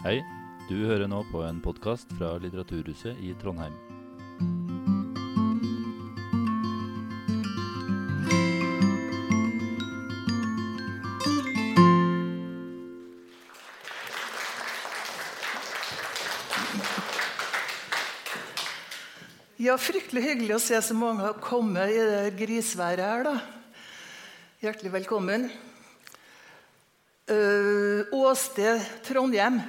Hei, du hører nå på en podkast fra Litteraturhuset i Trondheim. Ja, Fryktelig hyggelig å se så mange har kommet i det grisværet her. da. Hjertelig velkommen. Uh, Åsted Trondheim.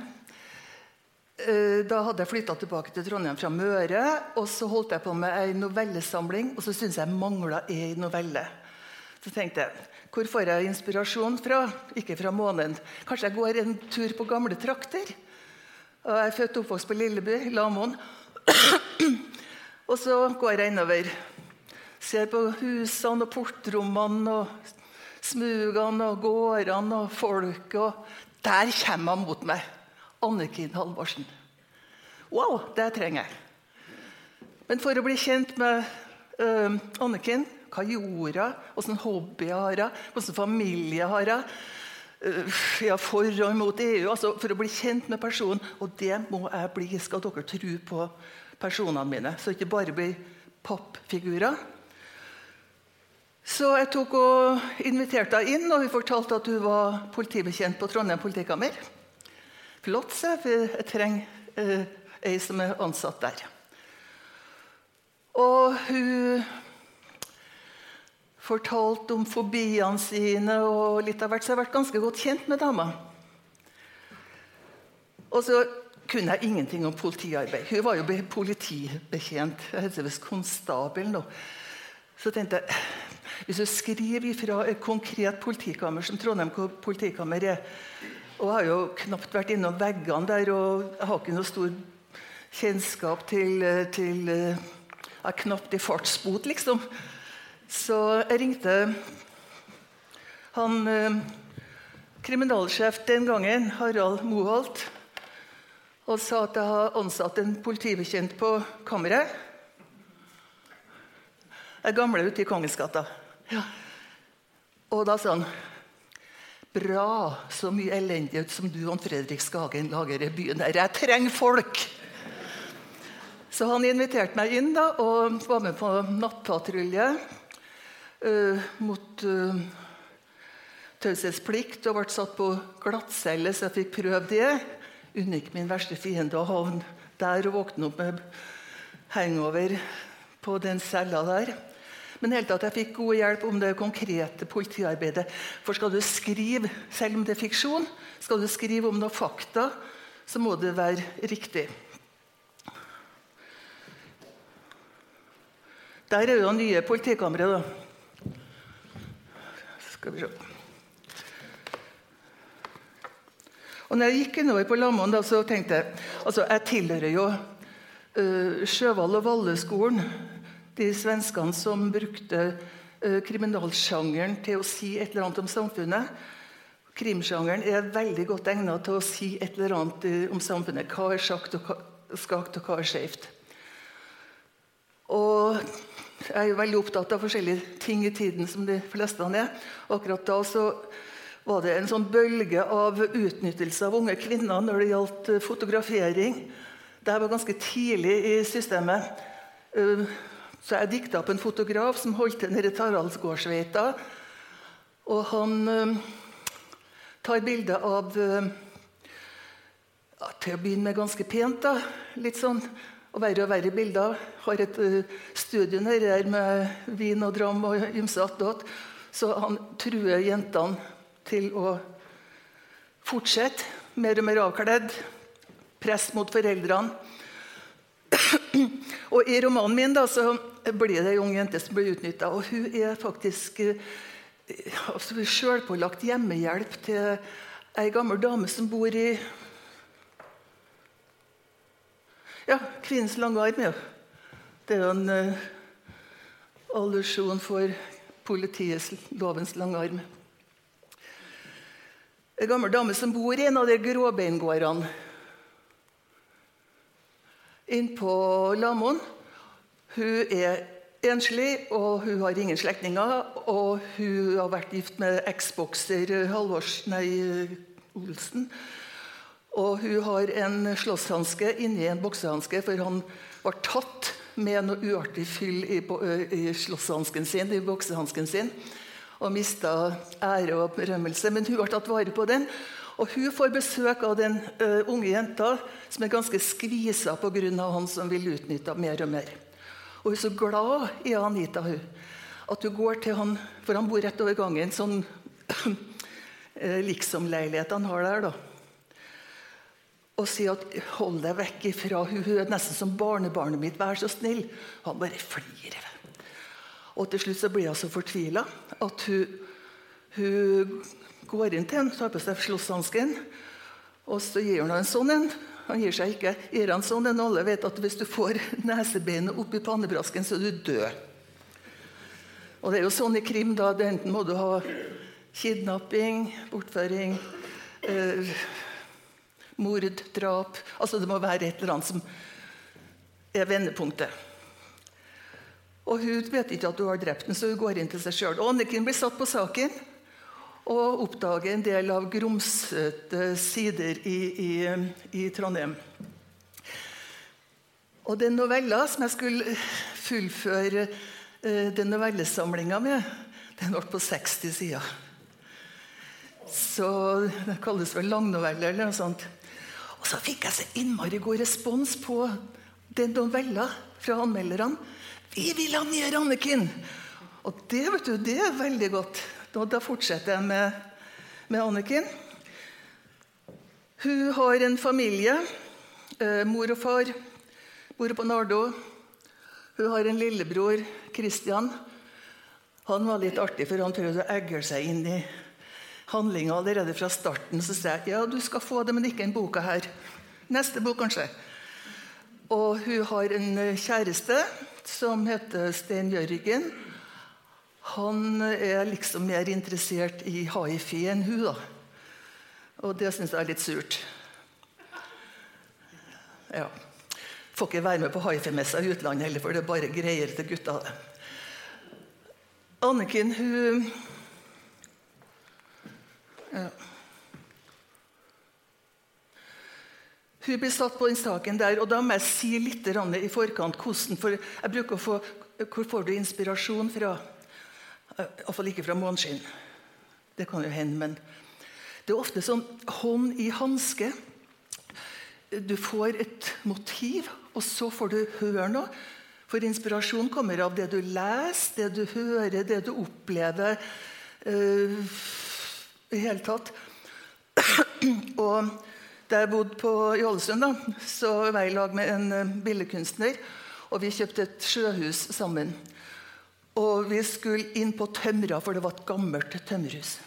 Uh, da hadde jeg flytta tilbake til Trondheim fra Møre. og Så holdt jeg på med ei novellesamling, og så syntes jeg mangla ei novelle. Så tenkte jeg hvor får jeg inspirasjon fra? Ikke fra månen. Kanskje jeg går en tur på gamle trakter? Jeg er født og oppvokst på Lilleby, Lamoen. Og så går jeg innover. Ser på husene og portrommene og smugene og gårdene og folk. Og der kommer han mot meg. Anniken Halvorsen. Wow, det trenger jeg. Men for å bli kjent med uh, Anniken Hva gjorde hun? Hvilken hobby har hun? Hvilken familie har hun? Uh, ja, og mot EU. altså For å bli kjent med personen. Og det må jeg bli, skal dere tro på personene mine, så ikke bare blir pappfigurer. Så jeg tok og inviterte henne inn, og hun fortalte at hun var politibetjent på Trondheim politikammer. Flott, sa jeg, jeg trenger eh, ei som er ansatt der. Og hun fortalte om fobiene sine og litt av hvert, så jeg har vært ganske godt kjent med dama. Og så kunne jeg ingenting om politiarbeid. Hun var jo politibetjent. Visst konstabel nå. Så tenkte jeg hvis du skriver fra et konkret politikammer, som Trondheim politikammer er Og har jo knapt vært innom veggene der, og jeg har ikke noe stor kjennskap til, til Jeg er knapt i fartsbot, liksom. Så jeg ringte han kriminalsjef den gangen, Harald Moholt og sa at jeg har ansatt en politibetjent på kammeret. Jeg gamle ute i Kongensgata. Ja. Og da sa han Bra, så mye elendighet som du og Fredrik Skagen lager i byen her. Jeg trenger folk! Så han inviterte meg inn da, og var med på nattpatrulje uh, mot uh, taushetsplikt og ble satt på glattcelle, så jeg fikk prøve det unngikk min verste fiende å havne der og våkne opp med hangover på den cella der. Men helt at jeg fikk god hjelp om det konkrete politiarbeidet. For skal du skrive, selv om det er fiksjon, skal du skrive om noe fakta, så må det være riktig. Der er jo nye politikamre, da. Skal vi se. Og når jeg gikk innover på Lamoen, så tenkte jeg altså Jeg tilhører jo uh, Sjøvall og Valle-skolen. De svenskene som brukte uh, kriminalsjangeren til å si et eller annet om samfunnet. Krimsjangeren er veldig godt egnet til å si et eller annet uh, om samfunnet. Hva er sjakt og skakt, og hva er skjevt. Jeg er jo veldig opptatt av forskjellige ting i tiden, som de fleste er. Akkurat da så var det en sånn bølge av utnyttelse av unge kvinner når det gjaldt eh, fotografering. Det var ganske tidlig i systemet. Eh, så jeg dikta opp en fotograf som holdt til nede i Taraldsgårdsveita. Og han eh, tar bilde av ja, Til å begynne med ganske pent. da, Litt sånn og verre og verre bilder. Har et studio nedi der med vin og dram og ymse attåt. Så han truer jentene til å fortsette. Mer og mer avkledd. Press mot foreldrene. Og I romanen min da, så blir det ei ung jente som blir utnytta. Og hun er faktisk altså, sjølpålagt hjemmehjelp til ei gammel dame som bor i Ja, Kvinnens lange arm. Ja. Det er jo en uh, allusjon for politiets lovens lange arm. En gammel dame som bor i en av de gråbeingårdene innpå Lamoen. Hun er enslig, og hun har ingen slektninger. Og hun har vært gift med eksbokser Olsen. Og hun har en slåsshanske inni en boksehanske, for han var tatt med noe uartig fyll i, i slåsshansken sin, i boksehansken sin. Og mista ære og berømmelse. Men hun har tatt vare på den. Og hun får besøk av den uh, unge jenta som er ganske skvisa pga. han som vil utnytte mer og mer. Og hun er så glad i Anita hun, at hun går til han, for han bor rett over gangen. sånn liksom-leilighet han har der. da og sier at 'hold deg vekk ifra hun, hun er nesten som barnebarnet mitt, vær så snill'. Han bare flirer. Og til slutt så blir hun så fortvila at hun, hun, går inn til ham, tar på seg slåsshansken, og så gir hun en sånn en. Han gir seg ikke. Gir han sånn en, Alle vet at hvis du får nesebeinet opp i pannebrasken, så er du død. Og det er jo sånn i krim. da, Det Enten må du ha kidnapping, bortføring eh, mord, drap altså Det må være et eller annet som er vendepunktet. Og Hun vet ikke at hun har drept den, så hun går inn til seg sjøl. Anniken blir satt på saken og oppdage en del av grumsete sider i, i, i Trondheim. Og den novella som jeg skulle fullføre uh, den novellesamlinga med, den ble på 60 sider. Så det kalles vel langnoveller eller noe sånt. Og så fikk jeg så innmari god respons på den novella fra anmelderne. 'Vi vil ha mer Anniken!' Og det, vet du, det er veldig godt. Da, da fortsetter jeg med, med Anniken. Hun har en familie. Eh, mor og far bor på Nardo. Hun har en lillebror, Kristian. Han var litt artig, for han prøvde å egle seg inn i handlinga allerede fra starten. Så sier jeg ja, du skal få det, men ikke en boka her. Neste bok, kanskje. Og hun har en eh, kjæreste som heter Stein Jørgen. Han er liksom mer interessert i hifi enn hun, da. Og det syns jeg er litt surt. Ja. Får ikke være med på hifi-messa i utlandet heller, for det er bare greier til gutta. Anniken, hun ja. Hun blir satt på den saken der, og da må jeg si litt i forkant hvordan for jeg bruker å få, Hvor får du inspirasjon fra? Iallfall ikke fra måneskinn. Det kan jo hende, men det er ofte sånn hånd i hanske. Du får et motiv, og så får du høre noe. For inspirasjon kommer av det du leser, det du hører, det du opplever. Uh, i hele tatt. Og da jeg bodde på, i Ålesund, da, så var jeg i lag med en uh, billedkunstner. Og vi kjøpte et sjøhus sammen. Og vi skulle inn på tømra, for det var et gammelt tømmerhus.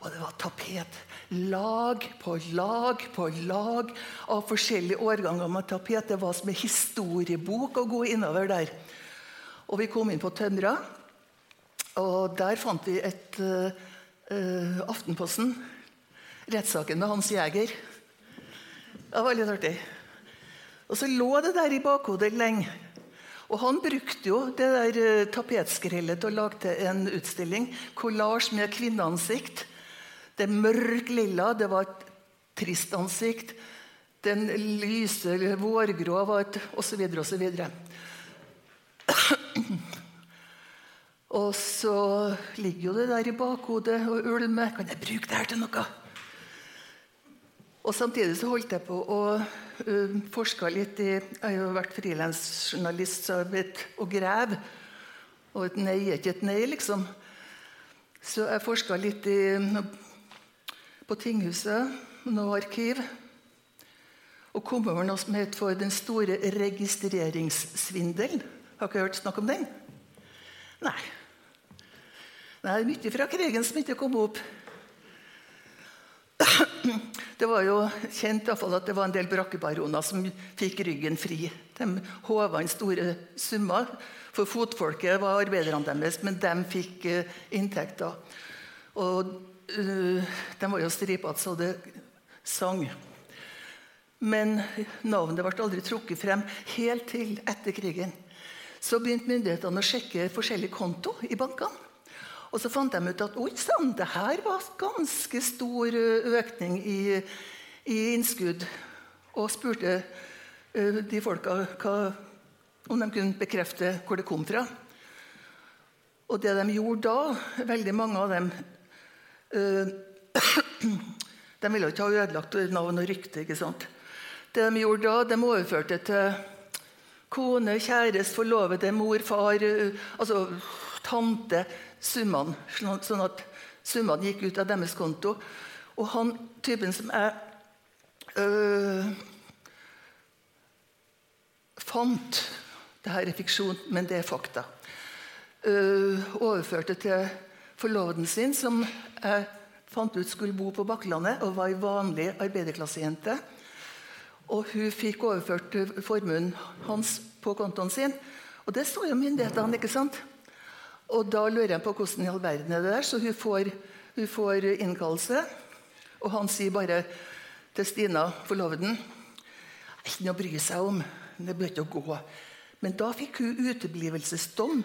Og det var tapet. Lag på lag på lag av forskjellige årganger med tapet. Det var som en historiebok å gå innover der. Og vi kom inn på tømra, og der fant vi et uh, uh, Aftenposten. Rettssaken med Hans Jæger. Det var litt artig. Og så lå det der i bakhodet lenge. Og han brukte jo det der uh, tapetskrellet til å lage til en utstilling. Kollasj med kvinneansikt. Det mørk-lilla, det var et trist ansikt. Den lyse vårgrå var et osv. osv. Og så ligger jo det der i bakhodet og ulmer. Kan jeg bruke det her til noe? Og Samtidig så holdt jeg på å uh, forske litt i Jeg har jo vært frilansjournalist, og grev. Og et nei er ikke et nei, liksom. Så jeg forska litt i, på tinghuset, noe arkiv. Og kom over noe som het for Den store registreringssvindelen. Har ikke hørt snakk om den? Nei. Er mye fra krigen som ikke kom opp. Det var jo kjent i hvert fall, at det var en del brakkebaroner som fikk ryggen fri. De håva inn store summer. For fotfolket var arbeiderne deres, men de fikk uh, inntekter. Og uh, de var jo stripete så det sang. Men navnet ble aldri trukket frem helt til etter krigen. Så begynte myndighetene å sjekke forskjellige konto i bankene. Og så fant de ut at oi sann, det her var ganske stor økning i, i innskudd og spurte de folka hva, om de kunne bekrefte hvor det kom fra. Og det de gjorde da, veldig mange av dem uh, De ville ikke ha ødelagt navn og rykte. ikke sant? Det de gjorde da, de overførte til kone, kjæreste, forlovede, mor, far, altså tante summene. Sånn at summene gikk ut av deres konto. Og han typen som jeg øh, fant det her er fiksjon, men det er fakta. Øh, overførte til forloveden sin, som jeg fant ut skulle bo på Bakklandet og var ei vanlig arbeiderklassejente. Og hun fikk overført formuen hans på kontoen sin. Og det så jo myndighetene. ikke sant? Og da lurer jeg på hvordan i all verden er det der. Så hun får, hun får innkallelse, og han sier bare til Stina, forloveden Ikke noe å bry seg om. Det bør ikke gå. Men da fikk hun uteblivelsesdom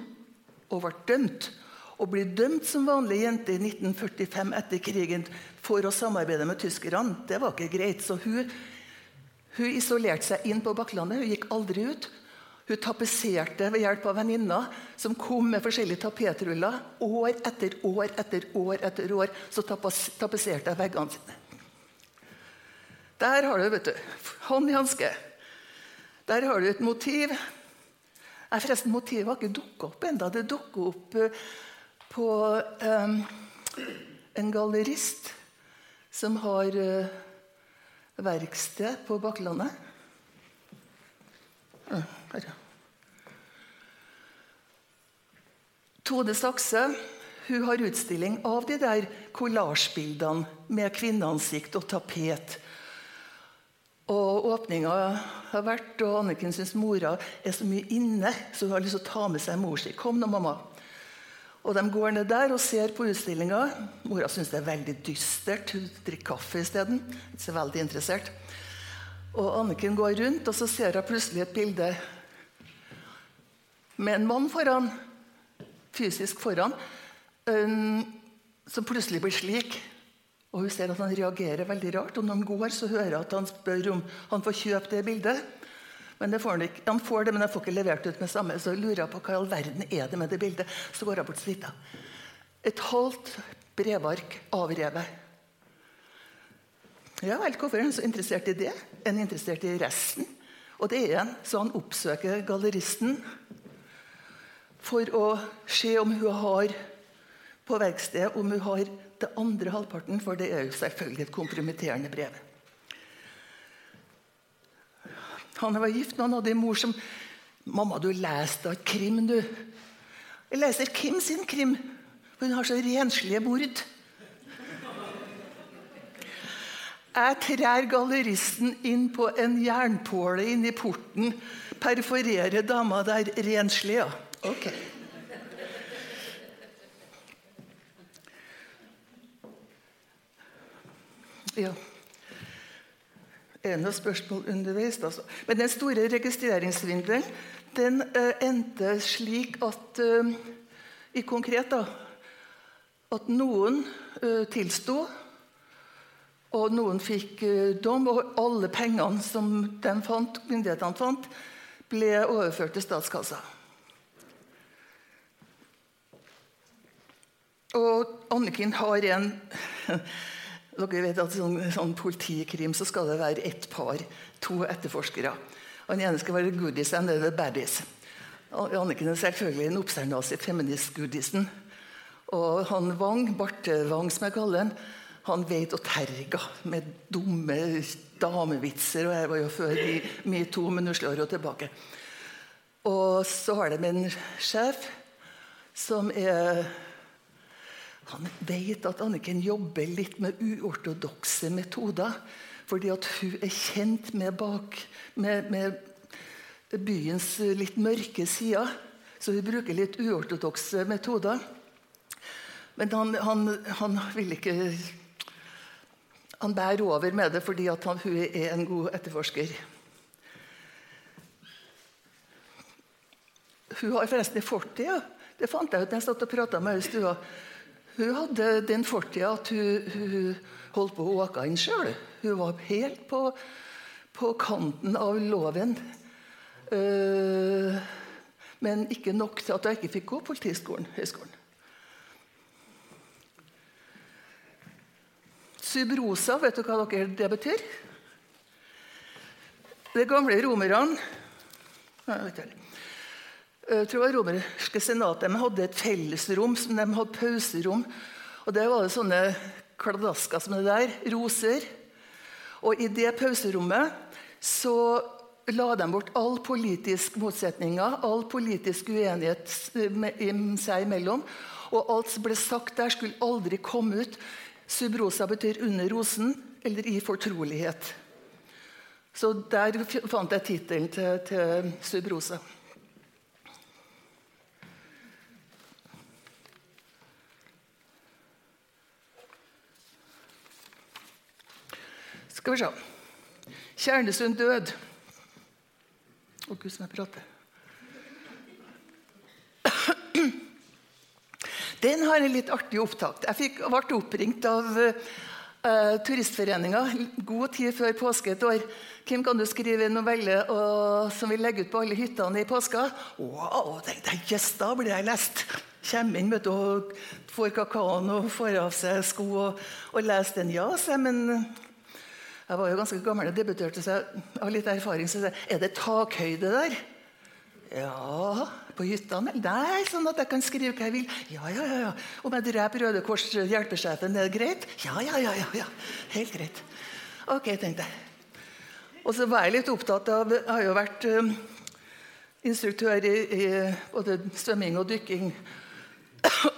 og ble dømt. Og ble dømt som vanlig jente i 1945 etter krigen for å samarbeide med tyskerne. Det var ikke greit. Så hun, hun isolerte seg inn på Bakklandet. Hun gikk aldri ut. Hun tapetserte ved hjelp av venninner som kom med forskjellige tapetruller. År etter år etter år etter år så tapetserte jeg veggene sine. Der har du vet du, hånd i hanske. Der har du et motiv. Nei, forresten, Motivet har ikke dukka opp enda. Det dukka opp eh, på um, en gallerist som har uh, verksted på Bakklandet. Her. Tone Sakse hun har utstilling av de der kollasjbildene med kvinneansikt og tapet. Og Åpninga har vært, og Anniken syns mora er så mye inne, så hun har lyst til å ta med seg mor si. Kom nå, mamma. Og De går ned der og ser på utstillinga. Mora syns det er veldig dystert. Hun drikker kaffe isteden. Ikke så veldig interessert. Og Anniken går rundt, og så ser hun plutselig et bilde med en mann foran, fysisk foran, som plutselig blir slik. Og Hun ser at han reagerer veldig rart. og Når han går, så hører hun at han spør om han får kjøpe det bildet. Men det får han, ikke. han får det, men han får ikke levert ut med samme. Så lurer jeg på hva i all verden er det med det bildet. Så går hun bort til Svita. Et halvt brevark avrevet. Ja vel, hvorfor er han så interessert i det? Han interessert i resten? Og det er en, så han oppsøker galleristen for å se om hun har på verkstedet om hun har det andre halvparten, for det er jo selvfølgelig et kompromitterende brev. Han var gift med han hadde en mor som 'Mamma, du leser da krim, du.' 'Jeg leser Kim sin krim, for hun har så renslige bord.' Jeg trær galleristen inn på en jernpåle inni porten, perforerer dama der renslig. Ja. Ok. Ja. Er det noen spørsmål underveis? Altså. Men den store registreringssvindelen den uh, endte slik at uh, I konkret da, at noen uh, tilsto, og noen fikk dom. Og alle pengene som fant, myndighetene fant, ble overført til statskassa. Og Anniken har en Dere vet at sånn, sånn politikrim så skal det være ett par, to etterforskere. Den ene skal være goodies and the baddies. Anniken er selvfølgelig en i feminist-goodisen. Og han Wang, Barte Wang som jeg kaller han, han vet å terge med dumme damevitser. og Jeg var jo før metoo, men hun slår jo tilbake. Og så har de en sjef som er han vet at Anniken jobber litt med uortodokse metoder. Fordi at hun er kjent med, bak, med, med byens litt mørke sider. Så hun bruker litt uortodokse metoder. Men han, han, han, vil ikke Han bærer over med det fordi han, hun er en god etterforsker. Hun har forresten en fortid. Ja. Det fant jeg ut da jeg satt og prata med henne i stua. Hun hadde den fortida at hun, hun, holdt på å åke inn sjøl. Hun var helt på, på kanten av loven. Uh, men ikke nok til at hun ikke fikk gå politiskolen. høyskolen. Subrosa, vet du hva det betyr? De gamle romerne jeg tror det romerske senatet de hadde et fellesrom som de hadde pauserom. Og Der var det sånne kladasker som det der, roser. Og i det pauserommet så la de bort all politisk motsetninger, all politisk uenighet seg imellom. Og alt som ble sagt der, skulle aldri komme ut. Subrosa betyr 'under rosen' eller 'i fortrolighet'. Så der fant jeg tittelen til, til Subrosa. Skal vi se Kjernesund død. Å, gud, som jeg prater. Den har en litt artig opptakt. Jeg fikk, ble oppringt av uh, Turistforeninga god tid før påske et år. Hvem kan du skrive en novelle og, som vi legger ut på alle hyttene i påska? Wow, tenkte jeg, yes, da blir jeg lest. Kommer inn du, og får kakaoen og får av seg sko og, og leser den. Ja, jeg, men jeg var jo ganske gammel og debuterte, så jeg har litt erfaring. Så jeg sa, er det takhøyde der? Ja, på hyttene? Nei, sånn at jeg kan skrive hva jeg vil. Ja, ja, ja. Om jeg dreper Røde Kors hjelpesjefen, er det greit? Ja, ja, ja. ja, ja. Helt greit. Ok, tenkte jeg. Og så var jeg litt opptatt av Jeg har jo vært um, instruktør i, i, både svømming og dykking.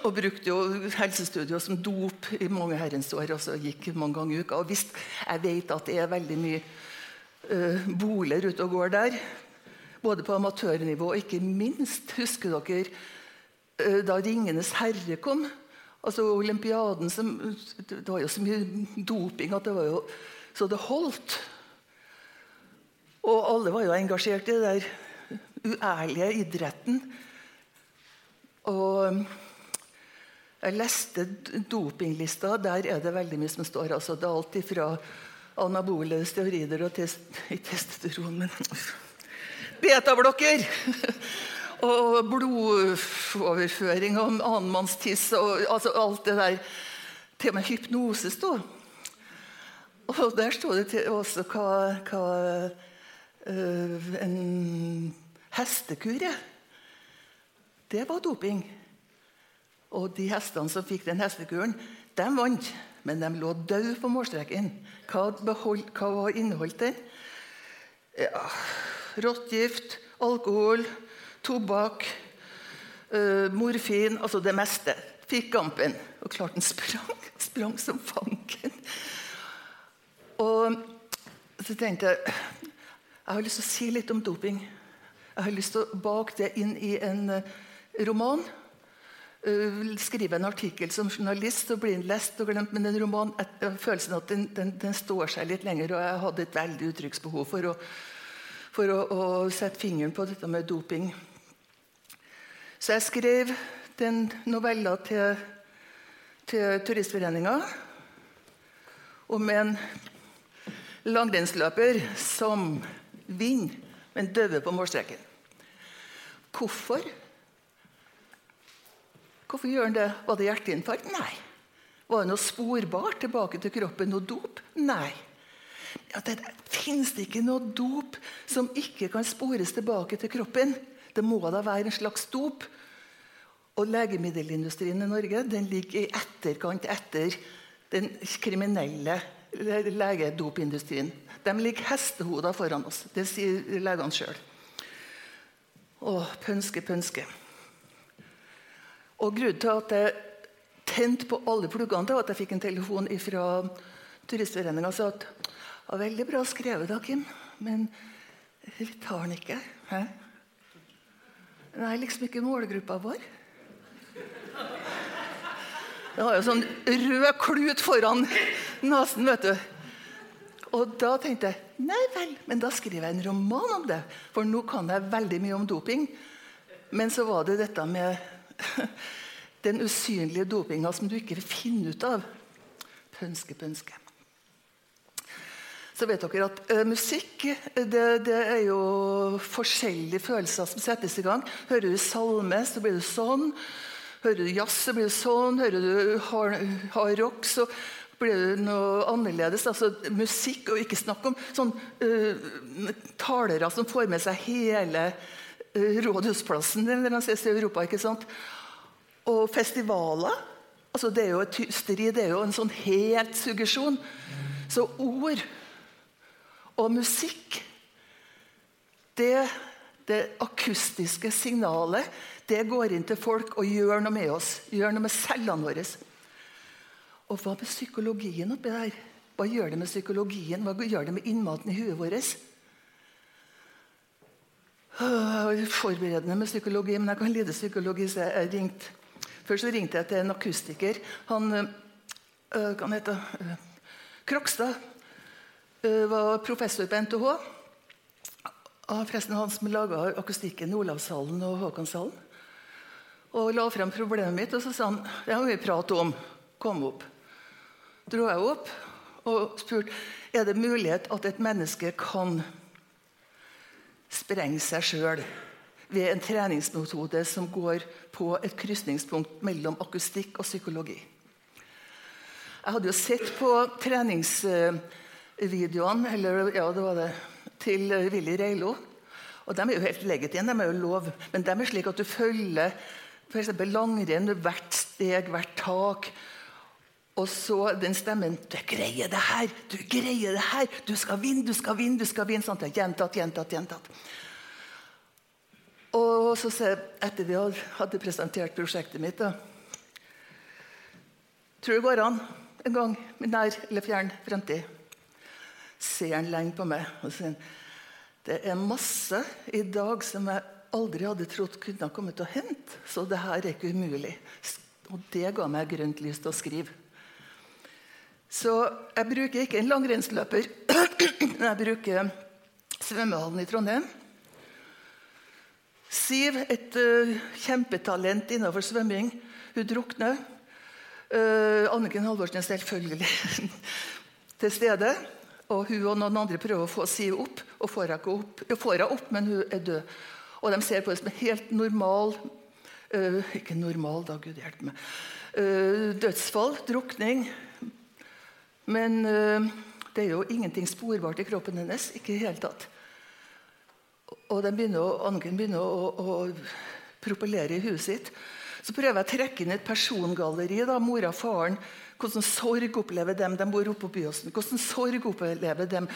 Og brukte jo helsestudio som dop i mange herrens år. Og så gikk mange ganger i uka. Og hvis jeg vet at det er veldig mye uh, boler ute og går der, både på amatørnivå og ikke minst Husker dere eh, da 'Ringenes herre' kom? Altså Olympiaden som, Det var jo så mye doping at det var jo så det holdt. Og alle var jo engasjert i den der uærlige idretten. Og jeg leste dopinglista. Der er det veldig mye som står. Altså, det er alt ifra anabole steorider og test, testosteron men betablokker. og blodoverføring og annenmannstiss og altså alt det der. Til og med hypnose sto. Og der sto det også hva, hva uh, en hestekur. Det var doping. Og de hestene som fikk den hestekuren, de vant. Men de lå døde på målstreken. Hva, hva var inneholdt der? Ja, råttgift, alkohol, tobakk, uh, morfin Altså det meste. Fikk gampen. Og klart den sprang. Sprang som fanken. Og så tenkte jeg jeg har lyst til å si litt om doping. Jeg har lyst til å bake det inn i en uh, roman. Uh, skrive en artikkel som journalist og bli lest og glemt. Men en roman, jeg, følelsen at den, den, den, står seg litt lenger, og jeg hadde et veldig uttrykksbehov for å for å, å, sette fingeren på dette med doping. Så jeg skrev den novella til, til Turistforeninga om en langrennsløper som vinner, men døver på målstreken. Hvorfor? Hvorfor gjør han det? Var det hjerteinfarkt? Nei. Var det noe sporbart tilbake til kroppen? Noe dop? Nei at det det ikke noe dop som ikke kan spores tilbake til kroppen. Det må da være en slags dop. Og legemiddelindustrien i Norge den ligger i etterkant etter den kriminelle legedopindustrien. De ligger hestehoder foran oss. Det sier legene sjøl. Å, pønske, pønske. Og Grunnen til at jeg tente på alle pluggene, var at jeg fikk en telefon fra Turistforeninga sa at var veldig bra skrevet, da, Kim, men vi tar den ikke. Hæ? Den er liksom ikke målgruppa vår. Den har jo sånn rød klut foran nesen, vet du. Og da tenkte jeg nei vel, men da skriver jeg en roman om det. For nå kan jeg veldig mye om doping. Men så var det dette med Den usynlige dopinga som du ikke vil finne ut av. Pønske, pønske. Så vet dere at uh, Musikk det, det, er jo forskjellige følelser som settes i gang. Hører du salme, så blir du sånn. Hører du jazz, så blir du sånn. Hører du hard, hard rock, så blir du noe annerledes. Altså musikk, og ikke snakk om sånn uh, talere som får med seg hele uh, Rådhusplassen eller i Europa. ikke sant? Og festivaler. altså Det er jo et hysteri, det er jo en sånn helt suggesjon. Så ord og musikk det, det akustiske signalet det går inn til folk og gjør noe med oss. Gjør noe med cellene våre. Og hva med psykologien oppi der? Hva gjør det med psykologien? Hva gjør det med innmaten i huet vårt? Forberedende med psykologi, men jeg kan lide psykologi. så jeg ringte. Først så ringte jeg til en akustiker. Han øh, Hva heter øh, Krokstad. Øh, var professor på NTH. Forresten han som laga akustikken i Olavshallen og Håkonshallen. Og la frem problemet mitt, og så sa han det har vi pratet om. Kom opp. Dro jeg opp og spurte er det mulighet at et menneske kan sprenge seg sjøl ved en treningsmetode som går på et krysningspunkt mellom akustikk og psykologi. Jeg hadde jo sett på treningsvideoene eller, ja, det var det, til Willy Reilo. Og De er jo helt legitime, de er jo lov. Men de er slik at du følger f.eks. langrenn hvert steg, hvert tak. Og så den stemmen 'Du greier det her! Du greier det her! Du skal vinne! Du skal vinne!' du skal vinne, sånn, Gjentatt, gjentatt, gjentatt. Og så ser jeg, etter vi hadde presentert prosjektet mitt da, Tror det går an en gang i nær eller fjern fremtid. Ser han lenge på meg og sier det er masse i dag som jeg aldri hadde trodd kunne kommet til å hente, så det her er ikke umulig. Og det ga meg grønt lys til å skrive. Så jeg bruker ikke en langrennsløper, men jeg bruker svømmehallen i Trondheim. Siv, et uh, kjempetalent innenfor svømming, hun drukner. Uh, Anniken Halvorsen er selvfølgelig til stede. Og hun og noen andre prøver å få Siv opp, og får henne opp. henne opp, men hun er død. Og de ser på det som en helt normal uh, Ikke normal, da, gud hjelpe meg. dødsfall, drukning, men uh, det er jo ingenting sporbart i kroppen hennes. ikke i hele tatt. Og begynner å, begynner å, å propellere i huet sitt. Så prøver jeg å trekke inn et persongalleri. da, Mora faren. Hvordan sorg opplever dem? De bor oppe på Byåsen. Hvordan sorg opplever dem?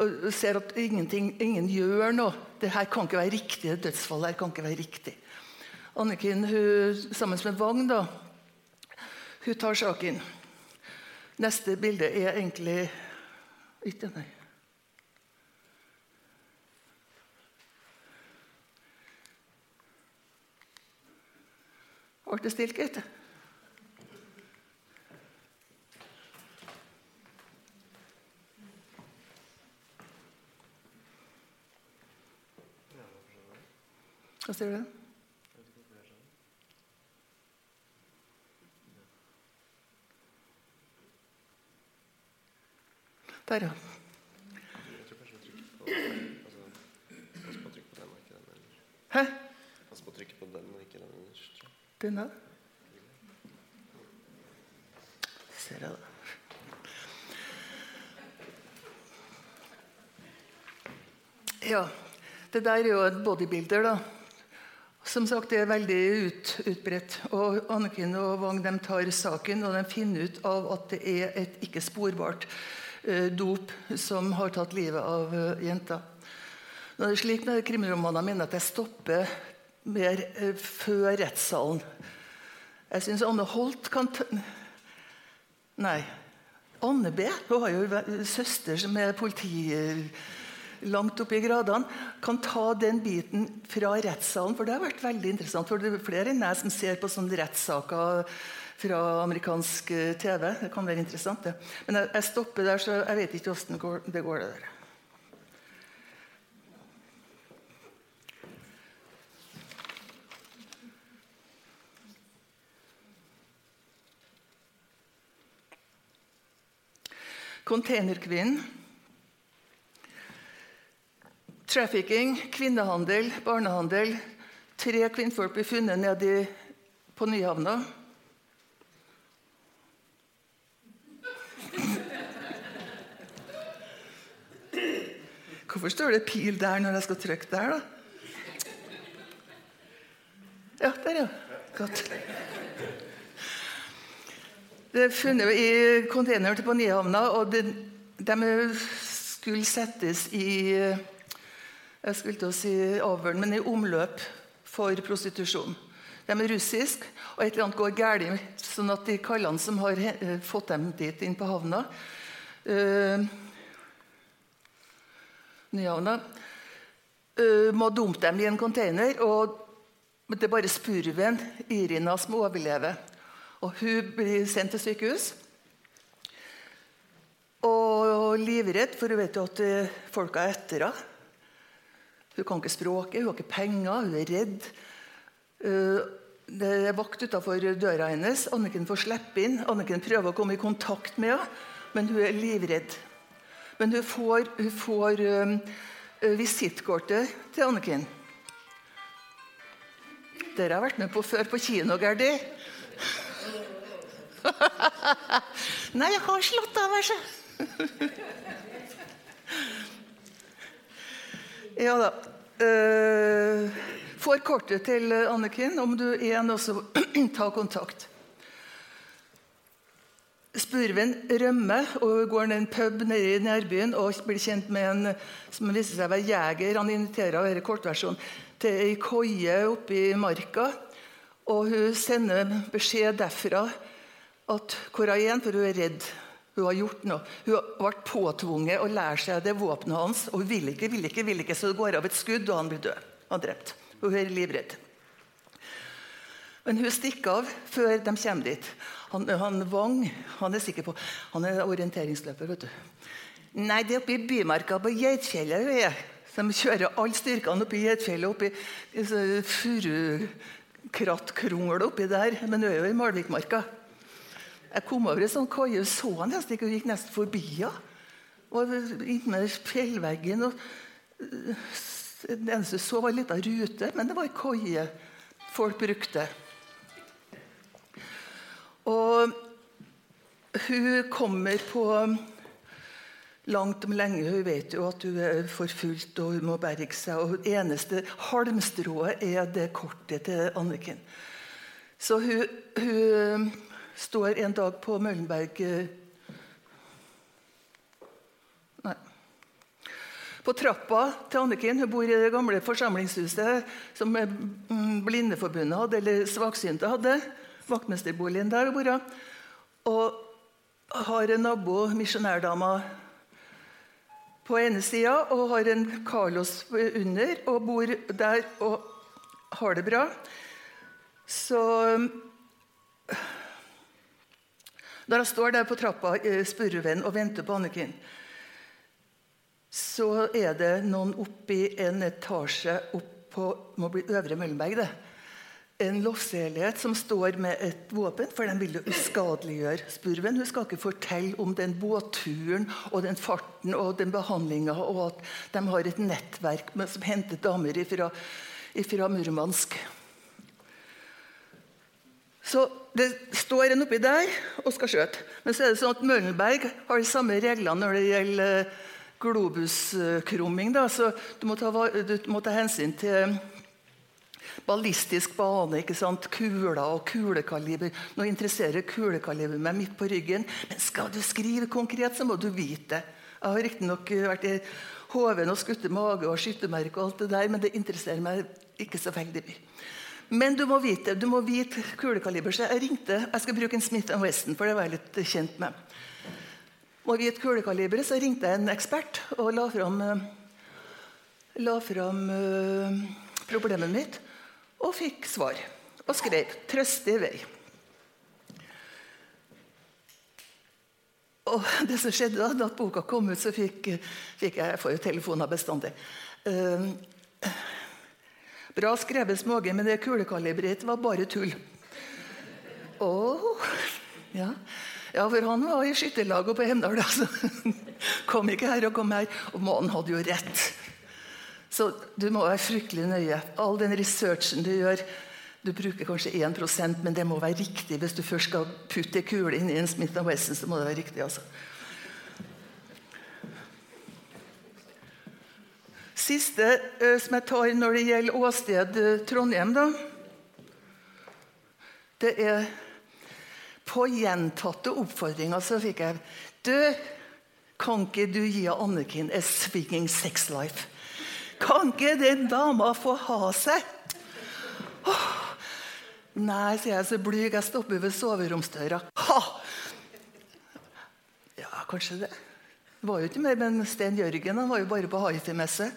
Og ser at ingen gjør noe. Det her kan ikke være riktig. Det dødsfallet her kan ikke være riktig. Anniken hun, sammen med Vagn da, hun tar saken. Neste bilde er egentlig ikke nei. Ble det stilt, gitt? Hva sier du? Der, ja. Hæ? Pass på å trykke på den og ikke den underst. Den, da? Ser jeg det. Ja. Det der er jo et bodybuilder, da. Som sagt, det er veldig ut, utbredt. Og Anniken og Wang de tar saken og de finner ut av at det er et ikke sporbart Eh, dop som har tatt livet av eh, jenta. Nå er slik når krimromanene mener at jeg stopper mer eh, før rettssalen. Jeg syns Anne Holt kan ta Nei. Anne B. Hun har jo søster som er politi langt opp i gradene, kan ta den biten fra rettssalen. For det har vært veldig interessant. For det er flere enn meg som ser på sånne rettssaker fra amerikansk eh, TV. Det kan være interessant, det. Men jeg, jeg stopper der, så jeg vet ikke åssen det går, det der. Containerkvinnen Trafficking, kvinnehandel, barnehandel. Tre kvinnfolk blir funnet nede på Nyhavna. Hvorfor står det pil der når jeg skal trykke der, da? Ja, der, ja. Godt. Det er funnet i containeren på Nyhavna, og de, de skulle settes i jeg skulle til å si over, men i omløp for prostitusjon. De er russiske, og et eller annet går galt, sånn at de kallene som har fått dem dit inn på havna øh, Nyhavna øh, må dumpe dem i en container. og Det er bare spurven, Irina, som overlever. Og Hun blir sendt til sykehus. Og livredd, for hun vet jo at folka er etter henne. Hun kan ikke språket, hun har ikke penger, hun er redd. Det er vakt utafor døra hennes. Anniken får slippe inn. Anniken prøver å komme i kontakt med henne, men hun er livredd. Men hun får, hun får um, visittkortet til Anniken. Dere har vært med på før på kino, Gerdi. Nei, jeg har slått av, altså. ja da. Uh, får kortet til Anniken. Om du igjen også tar kontakt. Spurven rømmer og går ned en pub nede i nærbyen og blir kjent med en som viser seg å være jeger. Han inviterer å være kortversjon til ei koie oppe i marka. Og hun sender beskjed derfra at hvor er igjen, for hun er redd. Hun har gjort noe. Hun vært påtvunget å lære seg det våpenet hans. Og hun vil ikke, vil ikke, vil ikke, så det går av et skudd, og han blir død. Han drept. Hun er livredd. Men hun stikker av før de kommer dit. Han, han Wang han er sikker på Han er orienteringsløper. vet du. Nei, det er oppe i Bymarka, på Geitfjellet hun er. De kjører alle styrkene oppe i Geitfjellet, opp i Furukrattkrongel oppi der. Men hun er jo i Malvikmarka. Jeg kom over en sånn koie, så han nesten ikke, hun gikk nesten forbi henne. Og innmed fjellveggen. og Det eneste jeg så, var en liten rute, men det var en kaie folk brukte. Og hun kommer på langt om lenge. Hun vet jo at hun er forfulgt og hun må berge seg. Og det eneste halmstrået er det kortet til Anniken. Så hun, hun står en dag på Møllenberg Nei. På trappa til Anniken Hun bor i det gamle forsamlingshuset som Blindeforbundet hadde, eller svaksynte hadde. Vaktmesterboligen der hun bor. Og har en nabo, misjonærdama, på ene sida og har en Carlos under og bor der og har det bra. Så Når jeg står der på trappa Spurven og venter på Anniken, så er det noen oppi en etasje opp på må bli Øvre Møllenberg. det en loftsleilighet som står med et våpen, for de vil jo uskadeliggjøre spurven. Hun skal ikke fortelle om den båtturen og den farten og den behandlinga, og at de har et nettverk som henter damer fra Murmansk. Så det står en oppi der og skal skjøte. Men så er det sånn at Møllenberg har de samme reglene når det gjelder globuskrumming. Så du må, ta, du må ta hensyn til ballistisk bane, ikke sant? kuler og kulekaliber. Nå interesserer kulekaliber meg midt på ryggen. Men skal du skrive konkret, så må du vite det. Jeg har riktignok vært i hoven og skutt mage og skyttermerke, og alt det der, men det interesserer meg ikke så veldig mye. Men du må vite du må vite kulekaliber. Så jeg ringte Jeg skal bruke en Smith Weston, for det var jeg litt kjent med. Må vite kulekaliber, så ringte jeg en ekspert og la fram, la fram uh, problemet mitt. Og fikk svar. Og skrev 'Trøstig vei'. Og det som skjedde da, da boka kom ut, så fikk, fikk jeg, jeg får jo telefoner bestandig. Uh, bra skrevet, Småge, men det kulekaliberet var bare tull. Oh, ja. Ja, for han var i skytterlaget på Hemdal. Altså. Kom ikke her og kom her. Og mannen hadde jo rett. Så du må være fryktelig nøye. All den researchen du gjør Du bruker kanskje 1% men det må være riktig. Hvis du først skal putte kule inn i en Smith Wesson, så må det være riktig. altså. Siste som jeg tar når det gjelder åsted Trondheim, da, det er På gjentatte oppfordringer så fikk jeg Du, kan ikke du gi Anniken a swinging sex life? Kan ikke den dama få ha seg? Oh. Nei, sier jeg så blyg. Jeg stopper ved soveromsdøra. Ha! Ja, kanskje det. Det var jo ikke mer, men Sten Jørgen han var jo bare på hifi-messe.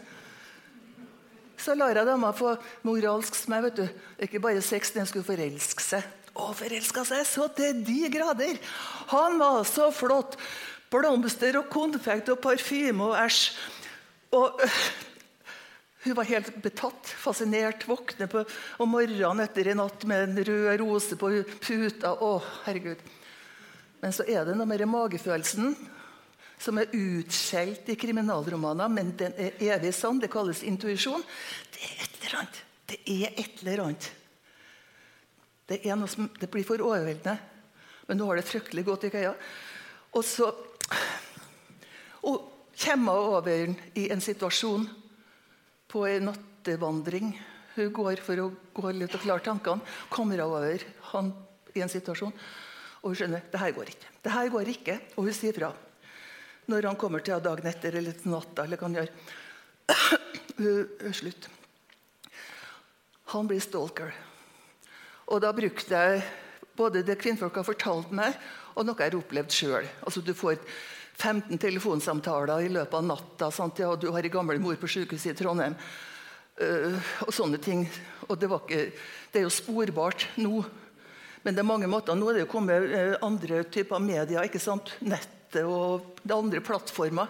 Så lar jeg dama få moralsk smell. vet du. Ikke bare sex, den skulle forelske seg. Å, forelska seg så til de grader! Han var så flott! Blomster og konfekt og parfyme og æsj. Og øh, hun var helt betatt, fascinert. Våkne på om morgenen etter en natt med en rød rose på puta. Å, herregud. Men så er det noe med magefølelsen som er utskjelt i kriminalromaner, men den er evig sann. Det kalles intuisjon. Det er et eller annet. Det er et eller annet. Det, er noe som, det blir for overveldende. Men nå har det fryktelig godt i køya. Og så og kommer hun over i en situasjon på en nattevandring. Hun går for å gå litt og klare tankene. Kommer hun over han i en situasjon. Og hun skjønner det her går ikke. Det her går ikke, Og hun sier fra når han kommer til dagen etter eller til natta. eller hva han gjør. Slutt. Han blir stalker. Og da brukte jeg både det kvinnfolk har fortalt meg, og noe jeg har opplevd sjøl. Altså, du får 15 telefonsamtaler i løpet av natta. Sant? Ja, du har en gammel mor på sykehuset i Trondheim. Uh, og sånne ting. Og det, ikke, det, er jo sporbart nå. Men det er mange måter. Nå er det jo kommet uh, andre typer medier. ikke sant? Nett nettet og det andre plattformer.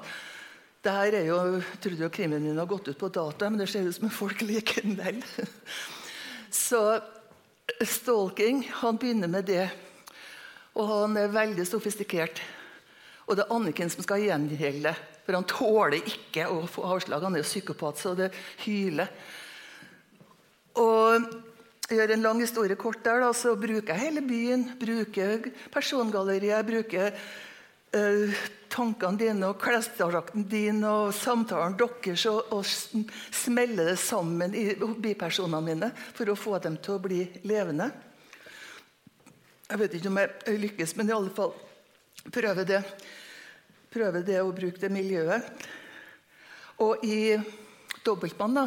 Her er jo, jeg trodde jo krimen min har gått ut på data, men det ser ut som folk likevel. Så stalking han begynner med det. Og han er veldig sofistikert. Og det er Anniken som skal gjengjelde. For han tåler ikke å få avslag. Han er jo psykopat, så det hyler. Og gjør en lang historie kort der, da, så bruker jeg hele byen. Bruker persongalleriet, bruker uh, tankene dine og klesdrakten din og samtalen deres og, og smelle det sammen i bipersonene mine for å få dem til å bli levende. Jeg vet ikke om jeg lykkes, men i alle fall prøve det. Prøve det å bruke det miljøet. Og i dobbeltmann da,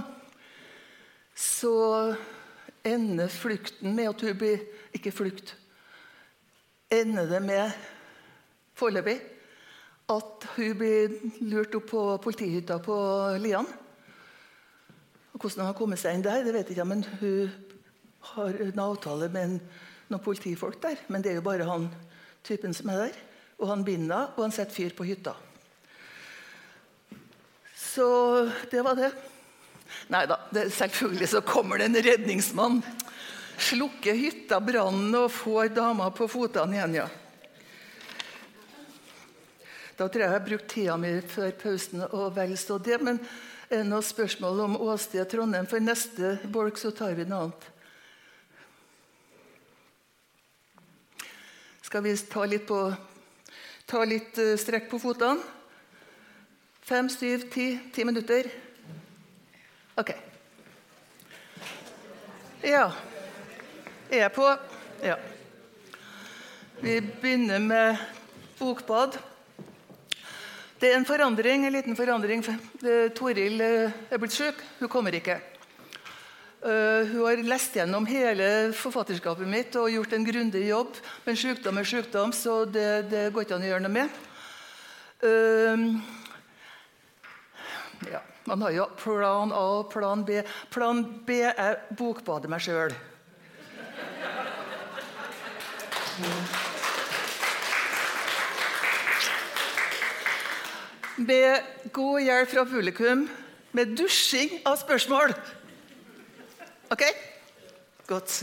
så ender flukten med at hun blir Ikke flukt. Ender det med foreløpig at hun blir lurt opp på politihytta på Lian. Og hvordan hun har kommet seg inn der, det vet jeg ikke, men hun har en avtale med noen politifolk der. Men det er jo bare han typen som er der. Og han binder og han setter fyr på hytta. Så det var det. Nei da, selvfølgelig så kommer det en redningsmann. Slukker hytta brannen og får dama på fotene igjen. ja. Da tror jeg jeg har brukt tida mi før pausen og vel så det. Men er det noe spørsmål om åsted Trondheim? For neste bolk så tar vi noe annet. Skal vi ta litt, på, ta litt uh, strekk på fotene? Fem, syv, ti? Ti minutter? OK. Ja. Er jeg på? Ja. Vi begynner med bokbad. Det er en forandring, en liten forandring. Toril eh, er blitt syk. Hun kommer ikke. Uh, hun har lest gjennom hele forfatterskapet mitt og gjort en grundig jobb. Men sykdom er sykdom, så det, det går ikke an å gjøre noe med. Ja, man har jo plan A og plan B. Plan B er bokbade meg sjøl. Med god hjelp fra publikum med dusjing av spørsmål. OK? Godt.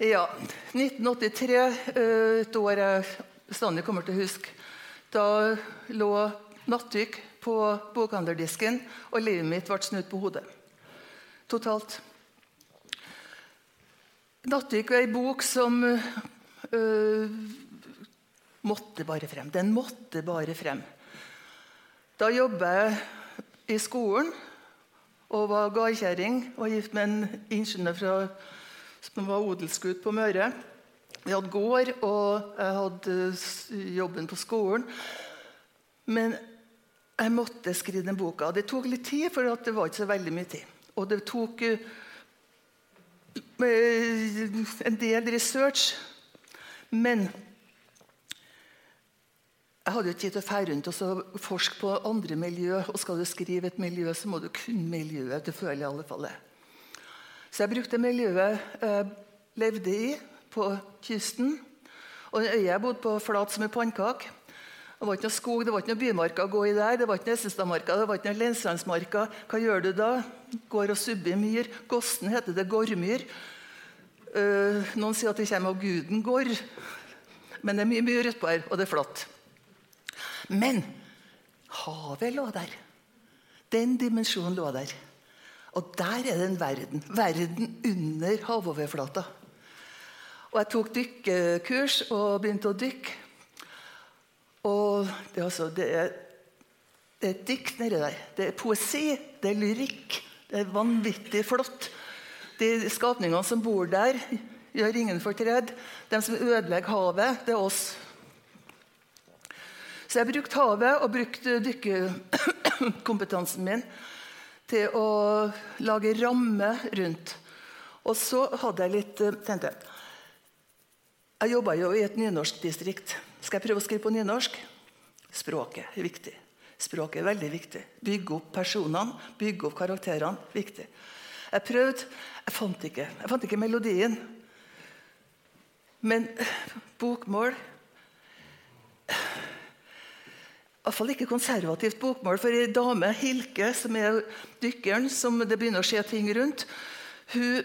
Ja. 1983, eh, et år jeg bestandig kommer til å huske. Da lå Nattdykk på bokhandlerdisken, og livet mitt ble snudd på hodet. Totalt. Nattdykk er ei bok som øh, måtte bare frem. Den måtte bare frem. Da jobba jeg i skolen og var gardkjerring. Var gift med en ingeniør fra, som var odelsgutt på Møre. Vi hadde gård, og jeg hadde jobben på skolen. Men jeg måtte skrive den boka. Det tok litt tid, for det var ikke så veldig mye tid. Og det tok uh, en del research. Men jeg hadde jo ikke tid til å fære rundt og forske på andre miljø. Og skal du skrive et miljø, så må du kunne miljøet. Du føler i alle fall det. Så jeg brukte miljøet jeg levde i, på kysten. Og den øya jeg bodde på, flat som en pannekake. Det var ikke noe skog, det var ikke noe bymarka å gå i der. Det var ikke noe Essestadmarka, det var ikke noe Lenslandsmarka. Hva gjør du da? Går og subber myr. Gossen heter det gårdmyr. Uh, noen sier at det kommer av guden gård. Men det er mye myr utpå her, og det er flatt. Men havet lå der. Den dimensjonen lå der. Og der er det en verden. Verden under havoverflata. Og jeg tok dykkekurs og begynte å dykke. Og det, altså, er, det er et dikt nedi der. Det er poesi, det er lyrikk. Det er vanvittig flott. De skapningene som bor der, gjør ingen fortred. De som ødelegger havet, det er oss. Så jeg brukte havet og brukte dykkekompetansen min til å lage ramme rundt. Og så hadde jeg litt eh, tenkte Jeg jeg jobba jo i et nynorskdistrikt. Skal jeg prøve å skrive på nynorsk? Språket er viktig. Språket er veldig viktig. Bygge opp personene, bygge opp karakterene. Viktig. Jeg prøvde, jeg fant ikke, jeg fant ikke melodien. Men bokmål Iallfall ikke konservativt bokmål. For ei dame, Hilke, som er dykkeren, som det begynner å skje ting rundt, hun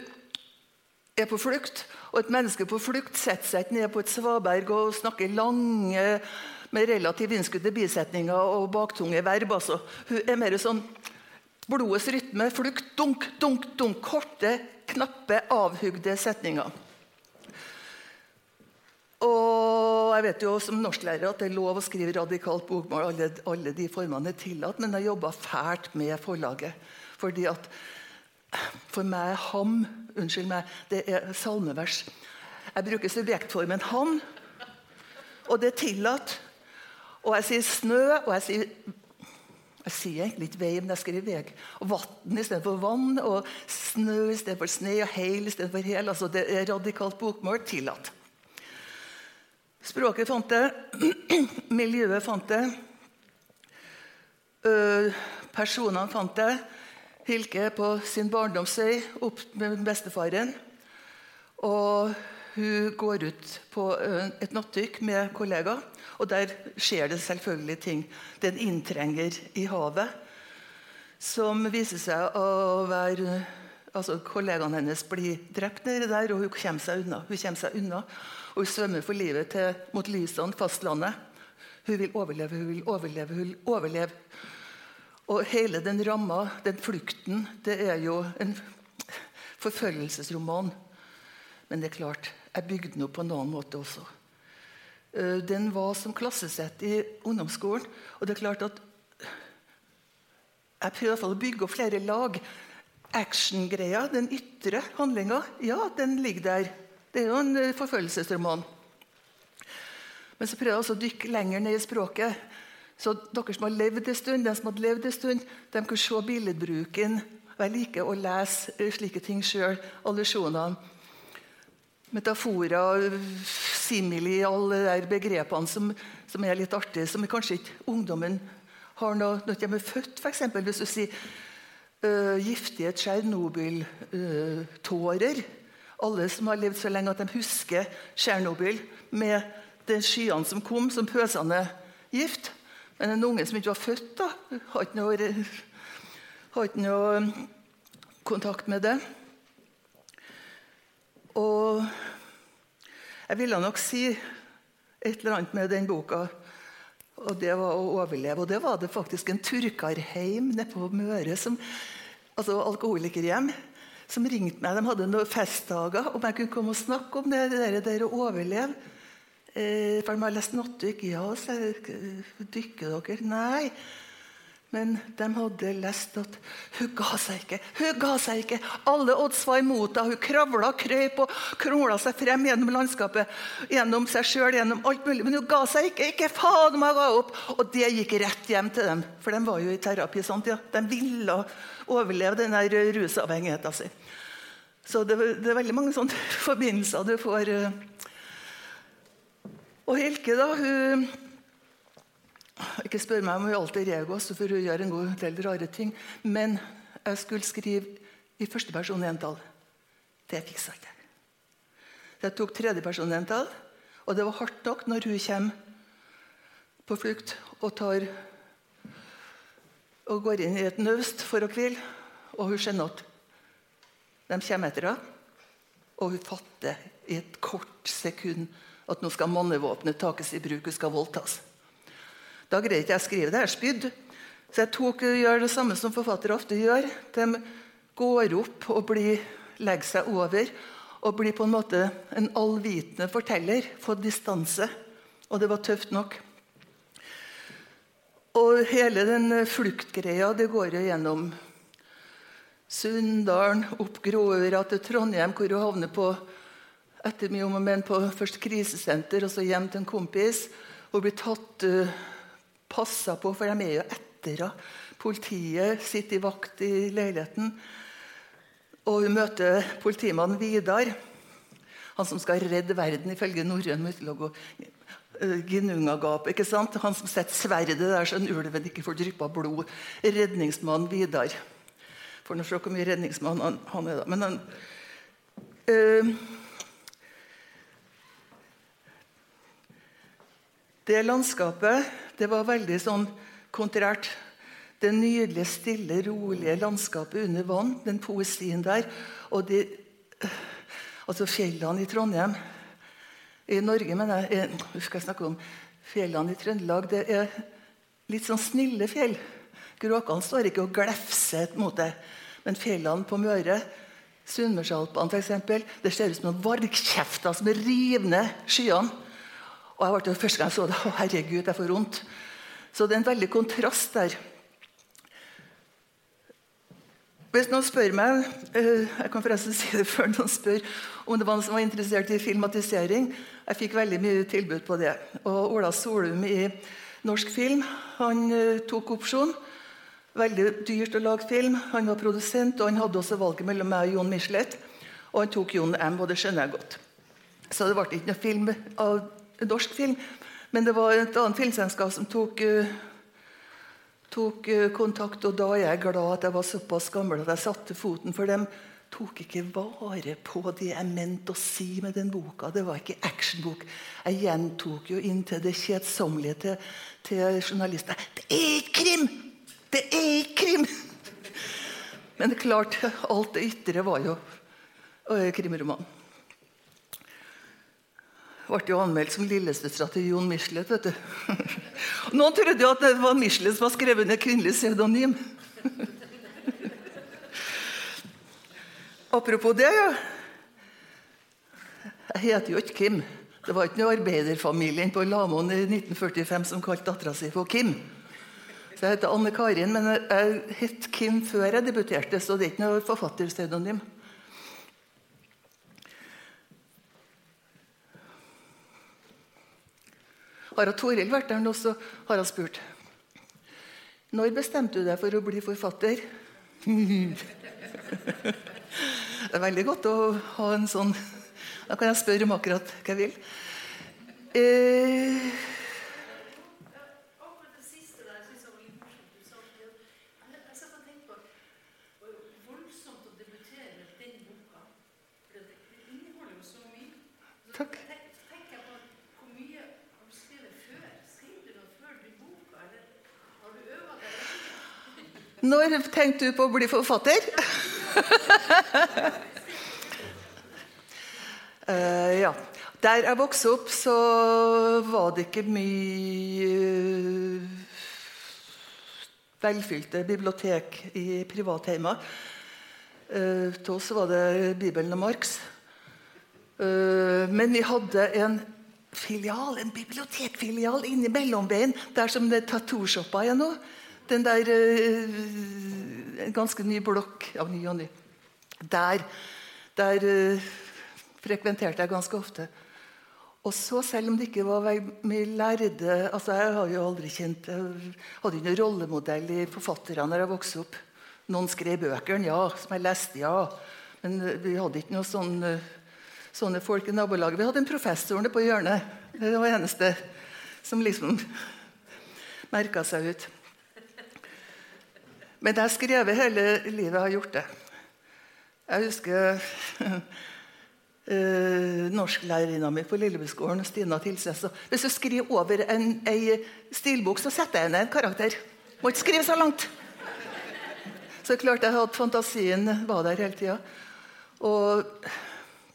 er på flukt. Og et menneske på flukt setter seg ikke ned på et svaberg og snakker lange med relativt innskutte bisetninger og baktunge verb. Altså. Hun er mer sånn blodets rytme, flukt, dunk, dunk, dunk. Korte, knappe, avhugde setninger. Og jeg vet jo som norsklærer at det er lov å skrive radikalt bokmål. Alle, alle de formene er tillatt, men jeg jobba fælt med forlaget. Fordi at for meg er ham unnskyld meg, det er salmevers. Jeg bruker subjektformen 'han', og det er tillatt. Og jeg sier 'snø', og jeg sier jeg sier egentlig ikke vei, men jeg skriver vei. Og vann istedenfor vann, og snø istedenfor sne, og heil istedenfor hel. Altså, det er radikalt bokmål tillatt. Språket fant det. Miljøet fant det. Personene fant det. Hilke på sin barndomsøy opp med bestefaren. Og hun går ut på et nattdykk med kollegaer. Og der skjer det selvfølgelig ting. Det er en inntrenger i havet som viser seg å være altså Kollegaene hennes blir drept nedi der, og hun kommer seg unna. Hun kommer seg unna, og hun svømmer for livet til, mot lysene, fastlandet. Hun vil overleve, hun vil overleve, hun vil overleve. Og hele den ramma, den flukten, det er jo en forfølgelsesroman. Men det er klart, jeg bygde den opp på en annen måte også. Eh, den var som klassesett i ungdomsskolen. Og det er klart at jeg prøver å bygge opp flere lag. Actiongreia, den ytre handlinga, ja, den ligger der. Det er jo en eh, forfølgelsesroman. Men så prøver jeg også å dykke lenger ned i språket. Så dere som har levd en stund, de som hadde levd en stund, de kunne se billedbruken. Jeg liker å lese slike ting sjøl. Allusjonene. Metaforer, simili, alle de begrepene som, som, er litt artige, som kanskje ikke ungdommen har noe, når de er født, f.eks. Hvis du sier uh, giftige Tsjernobyl-tårer. Uh, alle som har levd så lenge at de husker Tsjernobyl med de skyene som kom som pøsende gift. Men en unge som ikke var født, da, har ikke noe, har ikke noe um, kontakt med det. Og Jeg ville nok si et eller annet med den boka. Og det var å overleve. Og det var det faktisk en turkarheim nede på Møre, som, altså alkoholikerhjem, som ringte meg. De hadde noen festdager om jeg kunne komme og snakke om det, der, der å overleve. Eh, for de har lest nattdykk. Ja, så dykker dere? Nei. Men de hadde lest at hun ga seg ikke. Hun ga seg ikke. Alle odds var imot henne. Hun kravla, krøp og krongla seg frem gjennom landskapet. Gjennom seg sjøl, gjennom alt mulig. Men hun ga seg ikke. Ikke faen om jeg ga opp! Og det gikk rett hjem til dem. For de var jo i terapi. sant? Ja? De ville overleve denne rusavhengigheten sin. Så det, det, er veldig mange sånne forbindelser du får. eh. Og Hilke, da, hun ikke spør meg om hun alltid er ego, for hun gjør en god del rare ting. Men jeg skulle skrive i første person entall. Det fiksa jeg. ikke. jeg tok tredje person entall, og det var hardt nok når hun kommer på flukt og tar og går inn i et naust for å hvile, og hun skjønner at de kommer etter henne. Og hun fatter i et kort sekund at nå skal mannevåpenet takes i bruk, hun skal voldtas. Da greide ikke jeg å skrive det. Jeg spydde. Så jeg tok, gjør det samme som forfattere ofte gjør. De går opp og blir, legger seg over og blir på en måte en allvitende forteller. Få distanse. Og det var tøft nok. Og hele den fluktgreia det går jo gjennom Sunndalen, opp Gråøra til Trondheim, hvor hun havner på etter mye om og men på først krisesenter og så hjem til en kompis. Hun blir tatt uh, passa på, for de er jo etter henne. Politiet sitter i vakt i leiligheten. Og hun møter politimannen Vidar, han som skal redde verden ifølge norrøn mytologi. Ginnungagap, ikke sant? Han som setter sverdet der så en ulven ikke får dryppa blod. Redningsmannen Vidar. Får nå se hvor mye redningsmann han, han er, da. Men han øh, Det landskapet det var veldig sånn kontrært. Det nydelige, stille, rolige landskapet under vann, den poesien der. Og de, altså fjellene i Trondheim I Norge, mener jeg Nå skal jeg snakke om fjellene i Trøndelag. Det er litt sånn snille fjell. Gråkene står ikke og glefser mot det. Men fjellene på Møre, Sunnmørsalpene f.eks., det ser ut som noen vargkjefter som river ned skyene. Og jeg ble, Første gang jeg så det, å herregud, jeg får vondt. Så det er en veldig kontrast der. Hvis noen spør meg eh, Jeg kan forresten si det før noen spør om det var noen som var interessert i filmatisering. Jeg fikk veldig mye tilbud på det. Og Ola Solum i Norsk Film han eh, tok opsjon. Veldig dyrt å lage film. Han var produsent, og han hadde også valget mellom meg og Jon Michelet. Og han tok Jon M., og det skjønner jeg godt. Så det ble ikke noe film av norsk film. Men det var et annet filmselskap som tok, uh, tok uh, kontakt. Og da er jeg glad at jeg var såpass gammel at jeg satte foten. For dem tok ikke vare på det jeg mente å si med den boka. Det var ikke actionbok. Jeg gjentok jo inntil det kjedsommelige til, til journalister. Det er ikke krim! Det er ikke krim! Men klart, alt det ytre var jo uh, krimroman ble jo anmeldt som lillesøstera til Jon Michelet. vet du. Noen trodde jo at det var Michelet som var skrevet under kvinnelig pseudonym. Apropos det, ja. Jeg heter jo ikke Kim. Det var ikke noe arbeiderfamilien på Lamoen i 1945 som kalte dattera si for Kim. Så Jeg heter Anne Karin, men jeg het Kim før jeg debuterte, så det er ikke noe forfatterpseudonym. Har Toril vært der nå, så har hun spurt Når bestemte du deg for å bli forfatter? det er veldig godt å ha en sånn Da kan jeg spørre om akkurat hva jeg vil. Eh, Takk. Når tenkte du på å bli forfatter? uh, ja. Der jeg vokste opp, så var det ikke mye eh, velfylte bibliotek i privatheimer. Uh, til oss var det Bibelen og Marx. Uh, men vi hadde en filial, en bibliotekfilial inni mellomveien, der som det tattoo-shoppa er nå. Den der uh, En ganske ny blokk. Ja, ny og ny. Der, der frekventerte jeg ganske ofte. Og så, selv om det ikke var mye lærde altså Jeg har jo aldri kjent, jeg hadde ikke noen rollemodell i forfatterne da jeg vokste opp. Noen skrev bøkene, ja. Som jeg leste, ja. Men vi hadde ikke noe sånn, sånne folk i nabolaget. Vi hadde en professor på hjørnet. Det var det eneste som liksom merka seg ut. Men jeg har skrevet hele livet. Jeg har gjort det. Jeg husker uh, norsklærerinna mi på Lillebyskolen, Stina Tilsnes. Hvis du skriver over en, ei stilbok, så setter jeg ned en karakter. Må ikke skrive så langt. Så klart jeg hadde fantasien var der hele tida. Og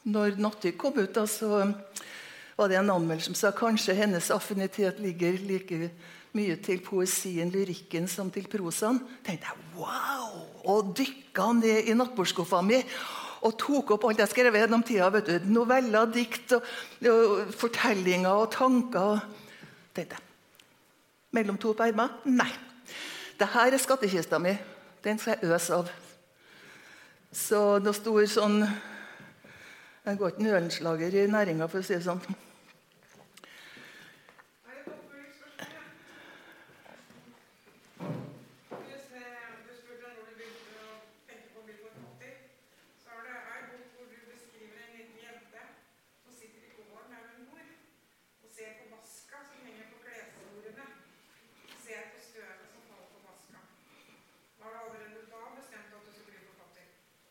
når 'Natty' kom ut, da, så var det en anmelder som sa kanskje hennes affinitet ligger like mye til poesien, lyrikken, som til prosaen. tenkte jeg, wow! Og dykka ned i nattbordskuffa mi og tok opp alt jeg skrev gjennom tida. vet du, Noveller, dikt, og, og fortellinger og tanker. Tenkte jeg. Mellom to permer? Nei. Dette er skattkista mi. Den skal jeg øse av. Så det sto sånn Jeg går ikke nølenslager i næringa, for å si det sånn.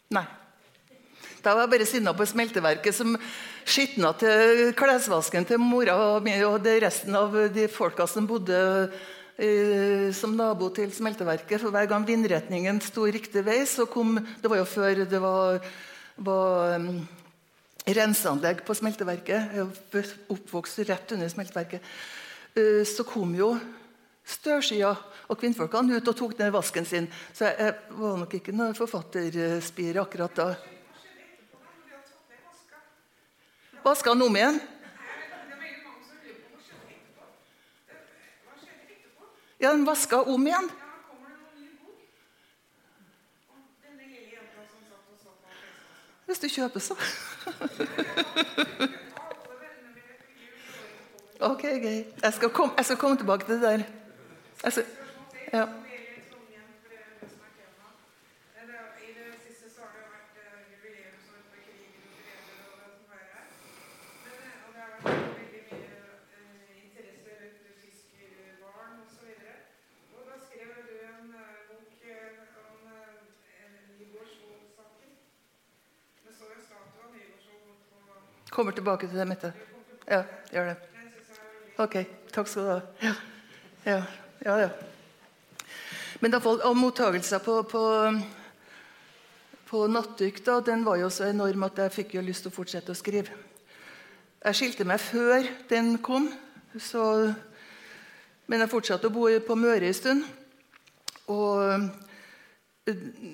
Nei. Da var jeg bare sinna på smelteverket som skitna til klesvasken til mora mi og det resten av de folka som bodde uh, som nabo til smelteverket. For hver gang vindretningen sto riktig vei, så kom Det var jo før det var, var um, renseanlegg på smelteverket. Jeg oppvokst rett under smelteverket. Uh, så kom jo størskia og kvinnfolkene ut og tok ned vasken sin. Så jeg var nok ikke noe forfatterspire akkurat da. Vaska han om igjen? Ja, den vaska om igjen. Hvis du kjøper, så. ok, gøy. Jeg skal, jeg skal komme tilbake til det der. Altså, ja. Kommer tilbake til det, Mette. Ja, gjør det. Ok, takk skal du ha. Ja, ja, ja. ja. Men om mottagelsen på, på, på Nattdykk da, den var jo så enorm at jeg fikk jo lyst til å fortsette å skrive. Jeg skilte meg før den kom, så, men jeg fortsatte å bo på Møre en stund. Og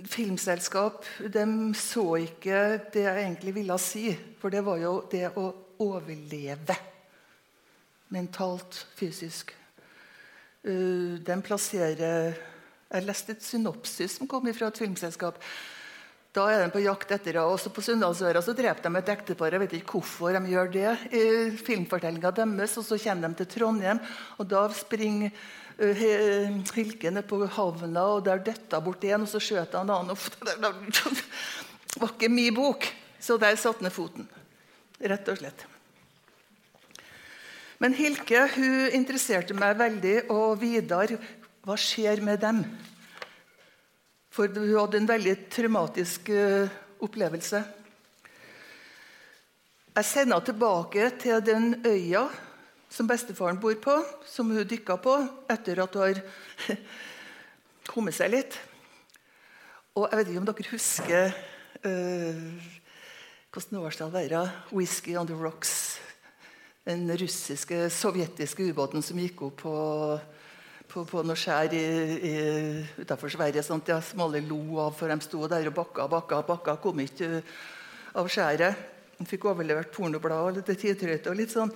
filmselskap de så ikke det jeg egentlig ville si. For det var jo det å overleve mentalt, fysisk. De den plasserer jeg leste et synopsis som kom fra et filmselskap. Da er de på jakt etter henne. Også på Sunndalsøra drev de et ektepar. Jeg vet ikke hvorfor de gjør det. i filmfortellinga deres, og Så kommer de til Trondheim, og da springer uh, Hilke ned på havna, og der detta bort en, og så skjøt han en annen. Det var ikke min bok. Så der satte han foten. Rett og slett. Men Hilke hun interesserte meg veldig, og Vidar hva skjer med dem? For hun hadde en veldig traumatisk uh, opplevelse. Jeg sender tilbake til den øya som bestefaren bor på, som hun dykka på etter at hun har kommet seg litt. Og jeg vet ikke om dere husker uh, hvordan årstall være 'Whisky on the Rocks'. den russiske, sovjetiske ubåten som gikk opp på, på, på noe skjær utafor Sverige. Sånt, Ja, Smålig lo av, for de sto der og bakka bakka. bakka, Kom ikke av skjæret. De fikk overlevert pornoblad og litt tidtrøyte og litt sånn.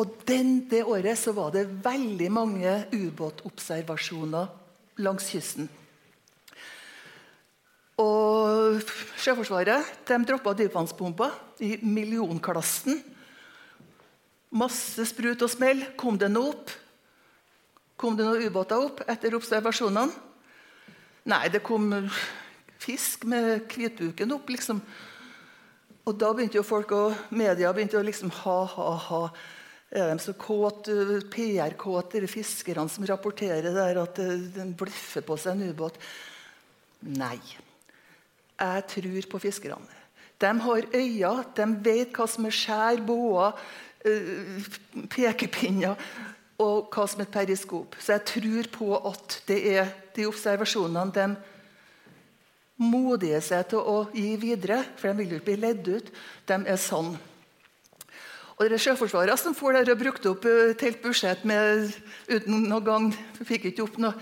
Og den, det året så var det veldig mange ubåtobservasjoner langs kysten. Og Sjøforsvaret de droppa dypvannsbomber i millionklassen. Masse sprut og smell. Kom det noe opp? Kom det noen ubåter opp etter observasjonene? Nei, det kom fisk med hvitbuken opp, liksom. Og da begynte jo folk og media begynte å liksom ha, ha, ha. Er de så kåt, PR-kåte, fiskerne som rapporterer der at den bløffer på seg en ubåt? Nei. Jeg tror på fiskerne. De har øyne, de vet hva som er skjær, båer, eh, pekepinner og hva som er et periskop. Så jeg tror på at det er de observasjonene de modige seg til å gi videre, for de vil jo ikke bli ledd ut, de er sann. Og det er Sjøforsvaret som får der og brukte opp et helt budsjett uten noen gang Fikk ikke opp noe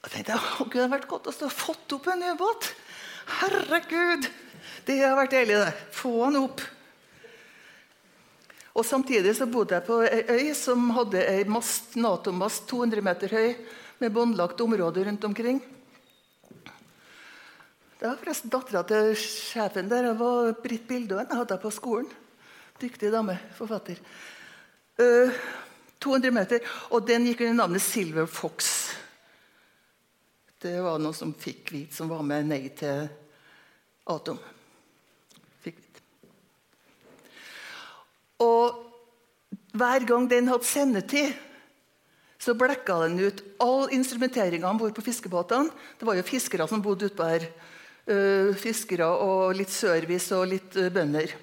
jeg tenkte Gud, det hadde vært godt å få opp en ubåt. Herregud! Det har vært deilig. Få han opp. Og Samtidig så bodde jeg på ei øy som hadde ei Nato-mast 200 meter høy med båndlagt område rundt omkring. Det var forresten dattera til sjefen der. Det var Britt Bildøen. Jeg hadde på skolen. Dyktig dame. Forfatter. Uh, eh, 200 meter. Og den gikk under navnet Silver Fox. Det var noen som fikk hvit, som var med nei til Atom. Fikk hvit. Og hver gang den hadde sendetid, så blekka den ut all instrumenteringa om bord på fiskebåtene. Det var jo fiskere som bodde utpå her. Uh, fiskere og litt service og litt uh, bønder.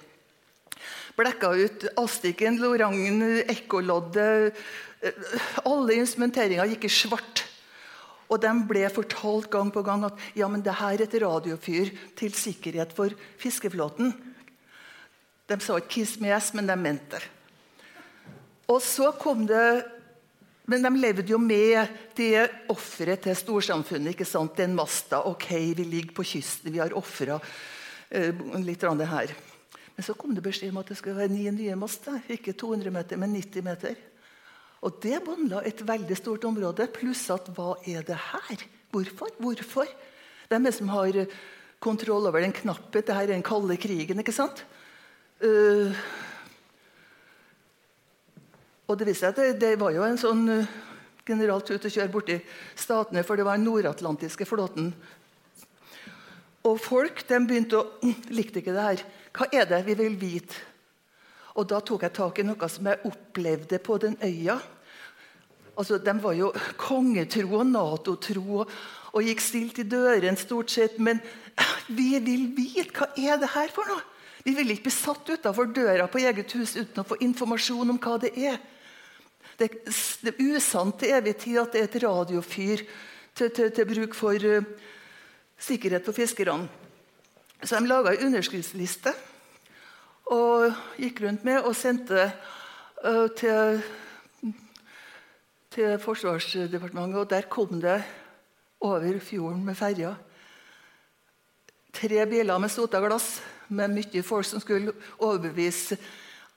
Blekka ut astikken, lorangen, ekkoloddet Alle instrumenteringer gikk i svart. Og de ble fortalt gang på gang at ja, men det her er et radiofyr til sikkerhet for fiskeflåten. De sa ikke 'kiss me ass', men de mente det. Og så kom det Men de levde jo med det offeret til storsamfunnet. ikke sant? Den masta. Ok, vi ligger på kysten, vi har ofra eh, litt av det her. Men så kom det beskjed om at det skulle være ni nye master. Ikke 200 meter, men 90 meter. Og det båndla et veldig stort område. Pluss at hva er det her? Hvorfor? Hvorfor? Det er som har kontroll over den knappen. Dette er den kalde krigen, ikke sant? Uh, og det viste seg at det, det, var jo en sånn uh, general tut å kjøre borti statene, for det var den nordatlantiske flåten. Og folk de begynte å uh, likte ikke det her. Hva er det vi vil vite? Og da tok jeg tak i noe som jeg opplevde på den øya. Altså, De var jo kongetro og Nato-tro og, gikk stilt i døren stort sett. Men vi vil vite hva er det her for noe. Vi vil ikke bli satt utafor døra på eget hus uten å få informasjon om hva det er. Det er usant til evig tid at det er et radiofyr til, til, til bruk for uh, sikkerhet for fiskerne. Så de laga ei underskriftsliste og gikk rundt med og sendte uh, til, til Forsvarsdepartementet. Og der kom det over fjorden med ferja tre biler med sota glass med mye folk som skulle overbevise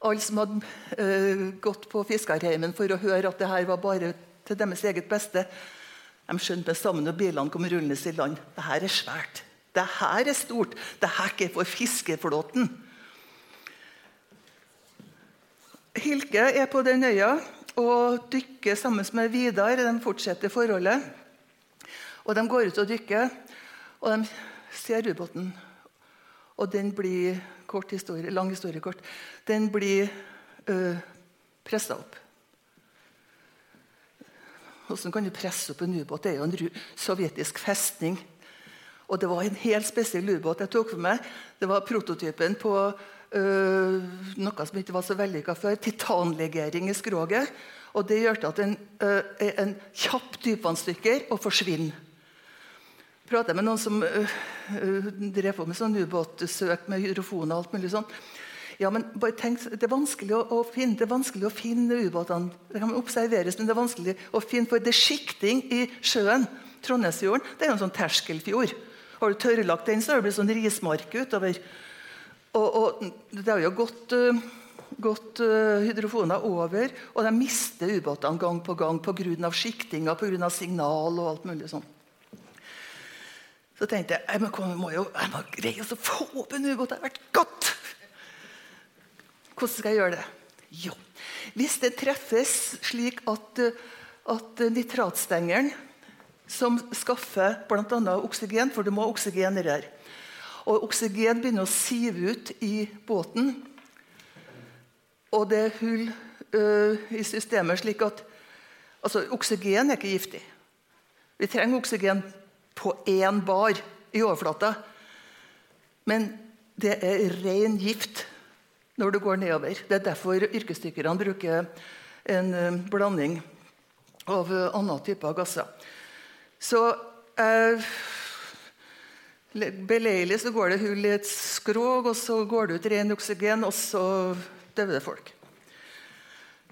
alle som hadde uh, gått på Fiskarheimen for å høre at det her var bare til deres eget beste. De skjønte med sammen når bilene kom rullende i land. Det her er svært. Det her er stort. Det her er for fiskeflåten. Hilke er på den øya og dykker sammen med Vidar. De fortsetter forholdet. Og De går ut og dykker, og de ser ubåten. Og den blir kort historie, lang historie den blir pressa opp. Hvordan kan du presse opp en ubåt? Det er jo en sovjetisk festning. Og det var en helt spesiell ubåt jeg tok for meg. Det var prototypen på øh, noe som ikke var så vellykka før. Titanlegering i skroget. Og det gjør at en er en kjapp dypvannsdykker og forsvinner. Prater med noen som øh, drev på med sånn ubåtsøk med hydrofon og alt mulig sånt. Ja, men bare tenk, Det er vanskelig å, å finne det er vanskelig å finne ubåtene. Det kan observeres, men det er vanskelig å finne, for det er skikting i sjøen. Trondheimsfjorden det er jo en sånn terskelfjord. Har du tørrlagt den, så har det blitt sånn rismark utover. Og, og det har jo gått, uh, gått uh, hydrofoner over, og de mister ubåtene gang på gang pga. skiktinga, pga. signal og alt mulig sånn. Så tenkte jeg jeg må, må jo, jeg må greie å få opp en ubåt. Det har vært godt! Hvordan skal jeg gjøre det? Jo, hvis det treffes slik at, at nitratstengeren som skaffer bl.a. oksygen, for du må ha oksygen i der, og oksygen begynner å sive ut i båten, og det er hull øh, i systemet slik at altså, Oksygen er ikke giftig. Vi trenger oksygen på én bar i overflata. Men det er ren gift når du går nedover. Det er derfor yrkesdykkerne bruker en uh, blanding av uh, andre typer gasser. Så uh, Beleilig så går det hull i et skrog, og så går det ut ren oksygen, og så dør det folk.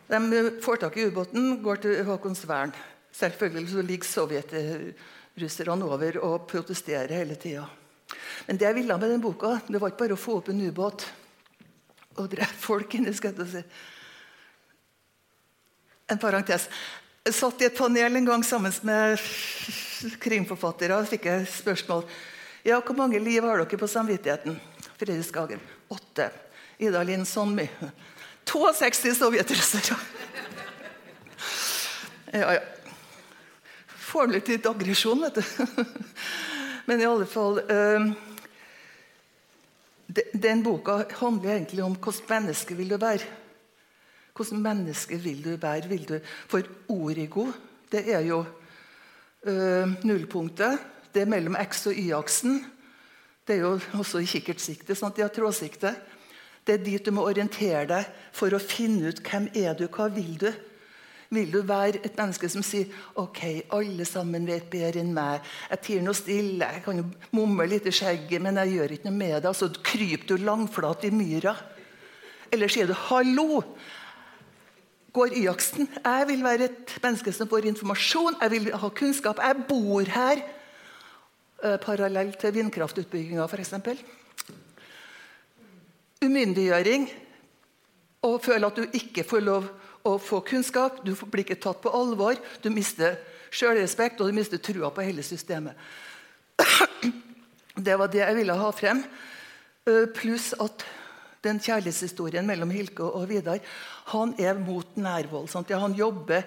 De får tak i ubåten, går til Håkonsvern. Selvfølgelig så ligger Sovjet russerne over og protesterer hele tida. Men det jeg ville med den boka, det var ikke bare å få opp en ubåt og drepe folk inni skal jeg si. En parentes. Jeg satt i et panel en gang sammen med krimforfattere. og fikk jeg spørsmål. Ja, Hvor mange liv har dere på samvittigheten? Fredrik Skagen. Åtte. Ida Linn Sonmy. 62 sovjetrussere. Ja, ja får litt aggresjon, vet du. Men i alle fall øh, Den boka handler egentlig om hvordan menneske vil du være. Hvordan menneske vil du være? Vil du, for origo, det er jo øh, nullpunktet. Det er mellom X og Y-aksen. Det er jo også i kikkertsikte. Sånn de har trådsikte. Det er dit du må orientere deg for å finne ut hvem er du hva vil du vil du være et menneske som sier ok, alle sammen vet bedre enn meg. Jeg tier noe stille, jeg kan jo mumle litt i skjegget, men jeg gjør ikke noe med det. Så kryper du langflat i myra. Eller sier du hallo. Går Y-aksen. Jeg vil være et menneske som får informasjon, jeg vil ha kunnskap. Jeg bor her. Eh, parallelt til vindkraftutbygginga, f.eks. Umyndiggjøring. Og føle at du ikke får lov å få kunnskap, du blir ikke tatt på alvor, du mister sjølrespekt og du mister trua på hele systemet. Det var det jeg ville ha frem. Eh, pluss at den kjærlighetshistorien mellom Hilke og Vidar Han er mot nærvold. Ja, han jobber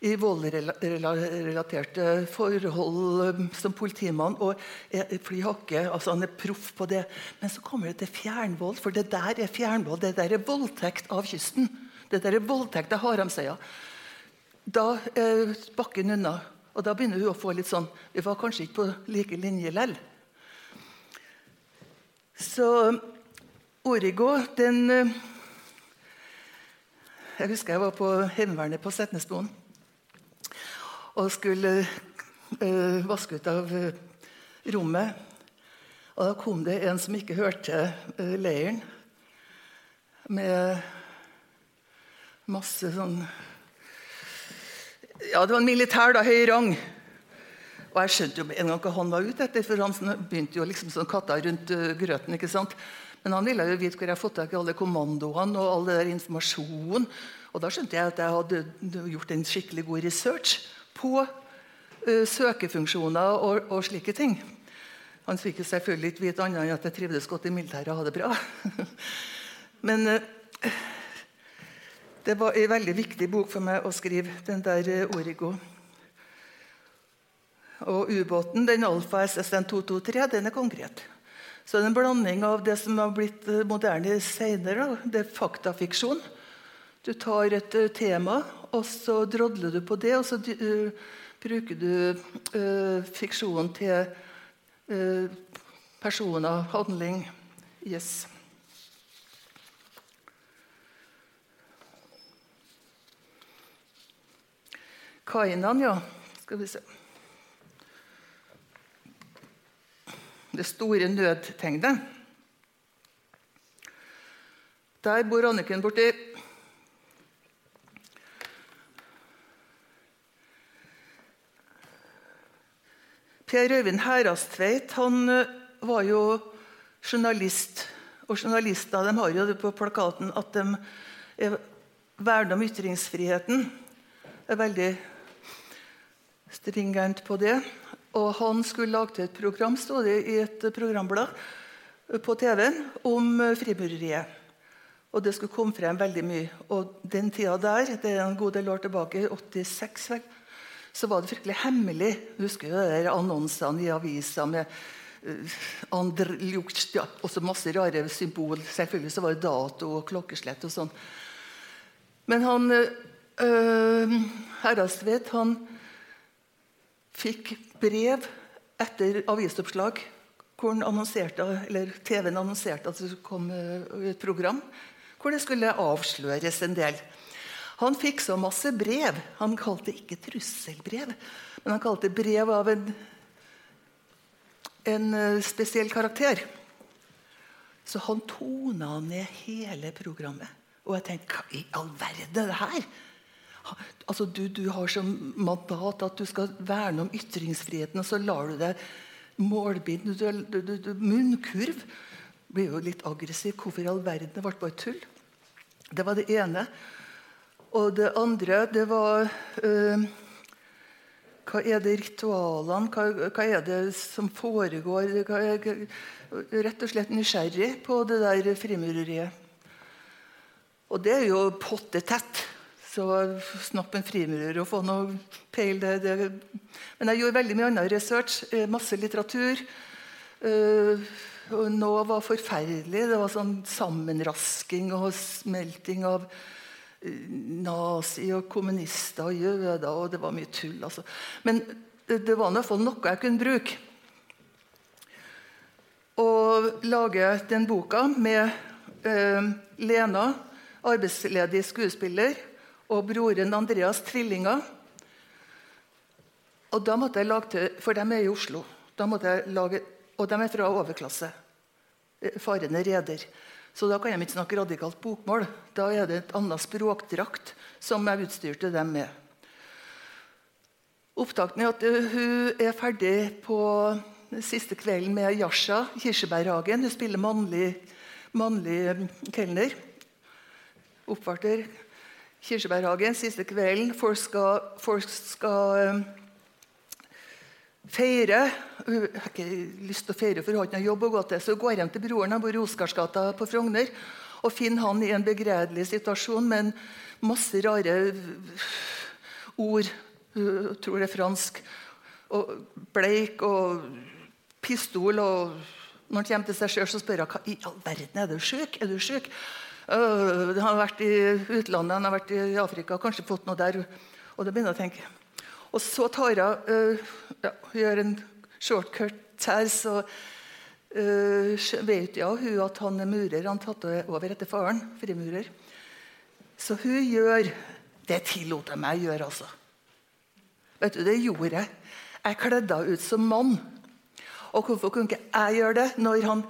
i voldrelaterte forhold eh, som politimann. og er hakke, altså Han er proff på det. Men så kommer det til fjernvold, for det der er fjernvold. Det der er voldtekt av kysten. Det der er voldtekt av Haramsøya. Da eh, bakker hun unna. Og da begynner hun å få litt sånn Vi var kanskje ikke på like linje lell. Så Origo, den eh, Jeg husker jeg var på Heimevernet på Setnesmoen og skulle uh, vaske ut av uh, rommet. Og da kom det en som ikke hørte uh, leiren, med masse sånn Ja, det var en militær, da, høy rang. Og jeg skjønte jo en gang hva han var ute etter, for han begynte jo liksom sånn katta rundt grøten. ikke sant? Men han ville jo vite hvor jeg hadde fått tak i alle kommandoene og all den informasjonen. Og da skjønte jeg at jeg hadde gjort en skikkelig god research på uh, søkefunksjoner og, og, slike ting. Han fikk jo selvfølgelig ikke vite annet enn at jeg trivdes godt i militæret og hadde det bra. Men uh, det var en veldig viktig bok for meg å skrive, den der uh, Origo. Og ubåten, den Alfa SSN 223, den er konkret. Så det er en blanding av det som har blitt eh, moderne senere. Det er faktafiksjon. Du tar et uh, tema, og så drodler du på det, og så uh, bruker du uh, fiksjonen til personer, handling. Yes. Kainan, ja. Skal vi se. Det store nødtegnet. Der bor Anniken borti. Per Øyvind Herastveit han eh, var jo journalist. Og journalister de har jo det på plakaten at de er verner om ytringsfriheten. er veldig stringent på det. Og han skulle lage et program, stod det i et programblad på TV-en, om frimureriet. Og det skulle komme frem veldig mye. Og den tida der, det er en god del år tilbake, 86 vel, så var det fryktelig hemmelig. Husker du de annonsene i avisa med uh, Andr ja, også masse rare symbol. Selvfølgelig så var det dato og klokkeslett og sånn. Men han uh, Herredsvedt, han fikk brev etter avisoppslag hvor TV-en annonserte at det skulle komme et program hvor det skulle avsløres en del. Han fikk så masse brev. Han kalte det ikke trusselbrev, men han kalte det brev av en, en eh, spesiell karakter. Så han tona ned hele programmet. Og jeg tenkte hva i all verden er det her? Altså, du, du, har som mandat at du skal verne om ytringsfriheten, og så lar du deg målbind, du, du, du, munnkurv blir jo litt aggressiv. Hvorfor i all verden? Det ble bare tull. Det var det ene. Og det andre, det var øh, Hva er det ritualene? Hva, hva, er det som foregår? Er, rett og slett nysgjerrig på det der frimureriet. Og det er jo pottetett. Så snapp en frimurer og få noe peil. Det, det. Men jeg gjorde veldig mye annen research. Eh, masse litteratur. Uh, og nå var forferdelig. Det var sånn sammenrasking og smelting av uh, nazi og kommunister og jøder. Og det var mye tull. Altså. Men det, var i hvert fall noe jeg kunne bruke. Å lage den boka med uh, Lena, arbeidsledig skuespiller, og broren Andreas trillinger. Og da måtte jeg lage til, For de er i Oslo. Lage og de er fra overklasse. Faren farende reder. Så da kan de ikke snakke radikalt bokmål. Da er det et annet språkdrakt som jeg utstyrte dem med. Opptakten er at eh, hun er ferdig på siste kvelden med Yasha Kirsebærhagen. Hun spiller mannlig, mannlig eh, kelner. Oppvarter Kirsebærhagen siste kvelden. Folk skal, folk skal feire. Hun har ikke lyst til å feire, for hun har ikke noe jobb å gå til. Så hun går hjem til broren, han bor i Oscarsgata på Frogner, og finner han i en begredelig situasjon med masse rare ord. Hun tror det er fransk. Og bleik og pistol. og når han kommer til seg sjøl, spør han hva i all verden er du syk. Er du syk? Uh, han har vært i utlandet, han har vært i Afrika, kanskje fått noe der. Og da begynner jeg å tenke og så tar hun uh, ja, gjør en shortcut her, så uh, vet ja, hun at han er murer. Han tatt over etter faren. Frimurer. Så hun gjør Det tillot jeg meg å gjøre, altså. Vet du, Det gjorde jeg. Jeg kledde henne ut som mann. Og hvorfor kunne ikke jeg gjøre det når han,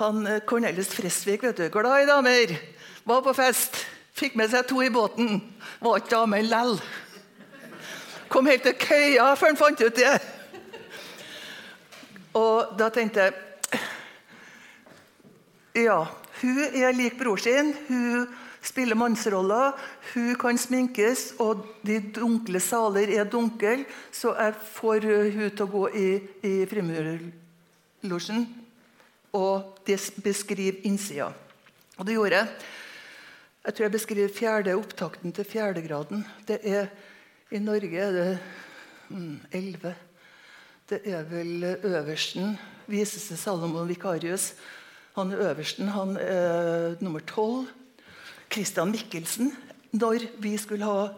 han Cornelis Fresvik, vet du, glad i damer, var på fest, fikk med seg to i båten, var ikke damer lell. Kom helt til køya før han fant ut det. Og da tenkte jeg Ja, hun er lik bror sin. Hun spiller mannsroller. Hun kan sminkes, og de dunkle saler er dunkle. Så jeg får hun til å gå i, i frimurlosjen. og beskriver innsida. Og det gjorde jeg. Jeg tror jeg beskriver fjerde opptakten til fjerdegraden. Det er i Norge er det mm, elleve. Det er vel øversten, viseste Salomon Vikarius. Han er øversten, han er nummer tolv. Christian Michelsen. Når vi skulle ha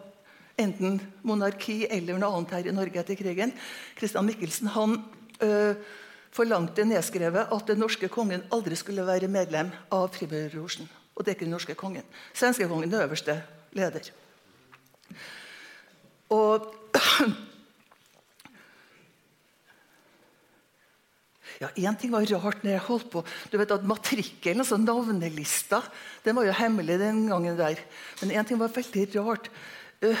enten monarki eller noe annet her i Norge etter krigen Christian Michelsen han ø, forlangte nedskrevet at den norske kongen aldri skulle være medlem av Friburgerlosjen. Og det er ikke den norske kongen. Svenskekongen er øverste leder. Og Ja, Én ting var rart når jeg holdt på. Du vet at Matrikkelen, altså navnelista, den var jo hemmelig den gangen der. Men én ting var veldig rart. Uh,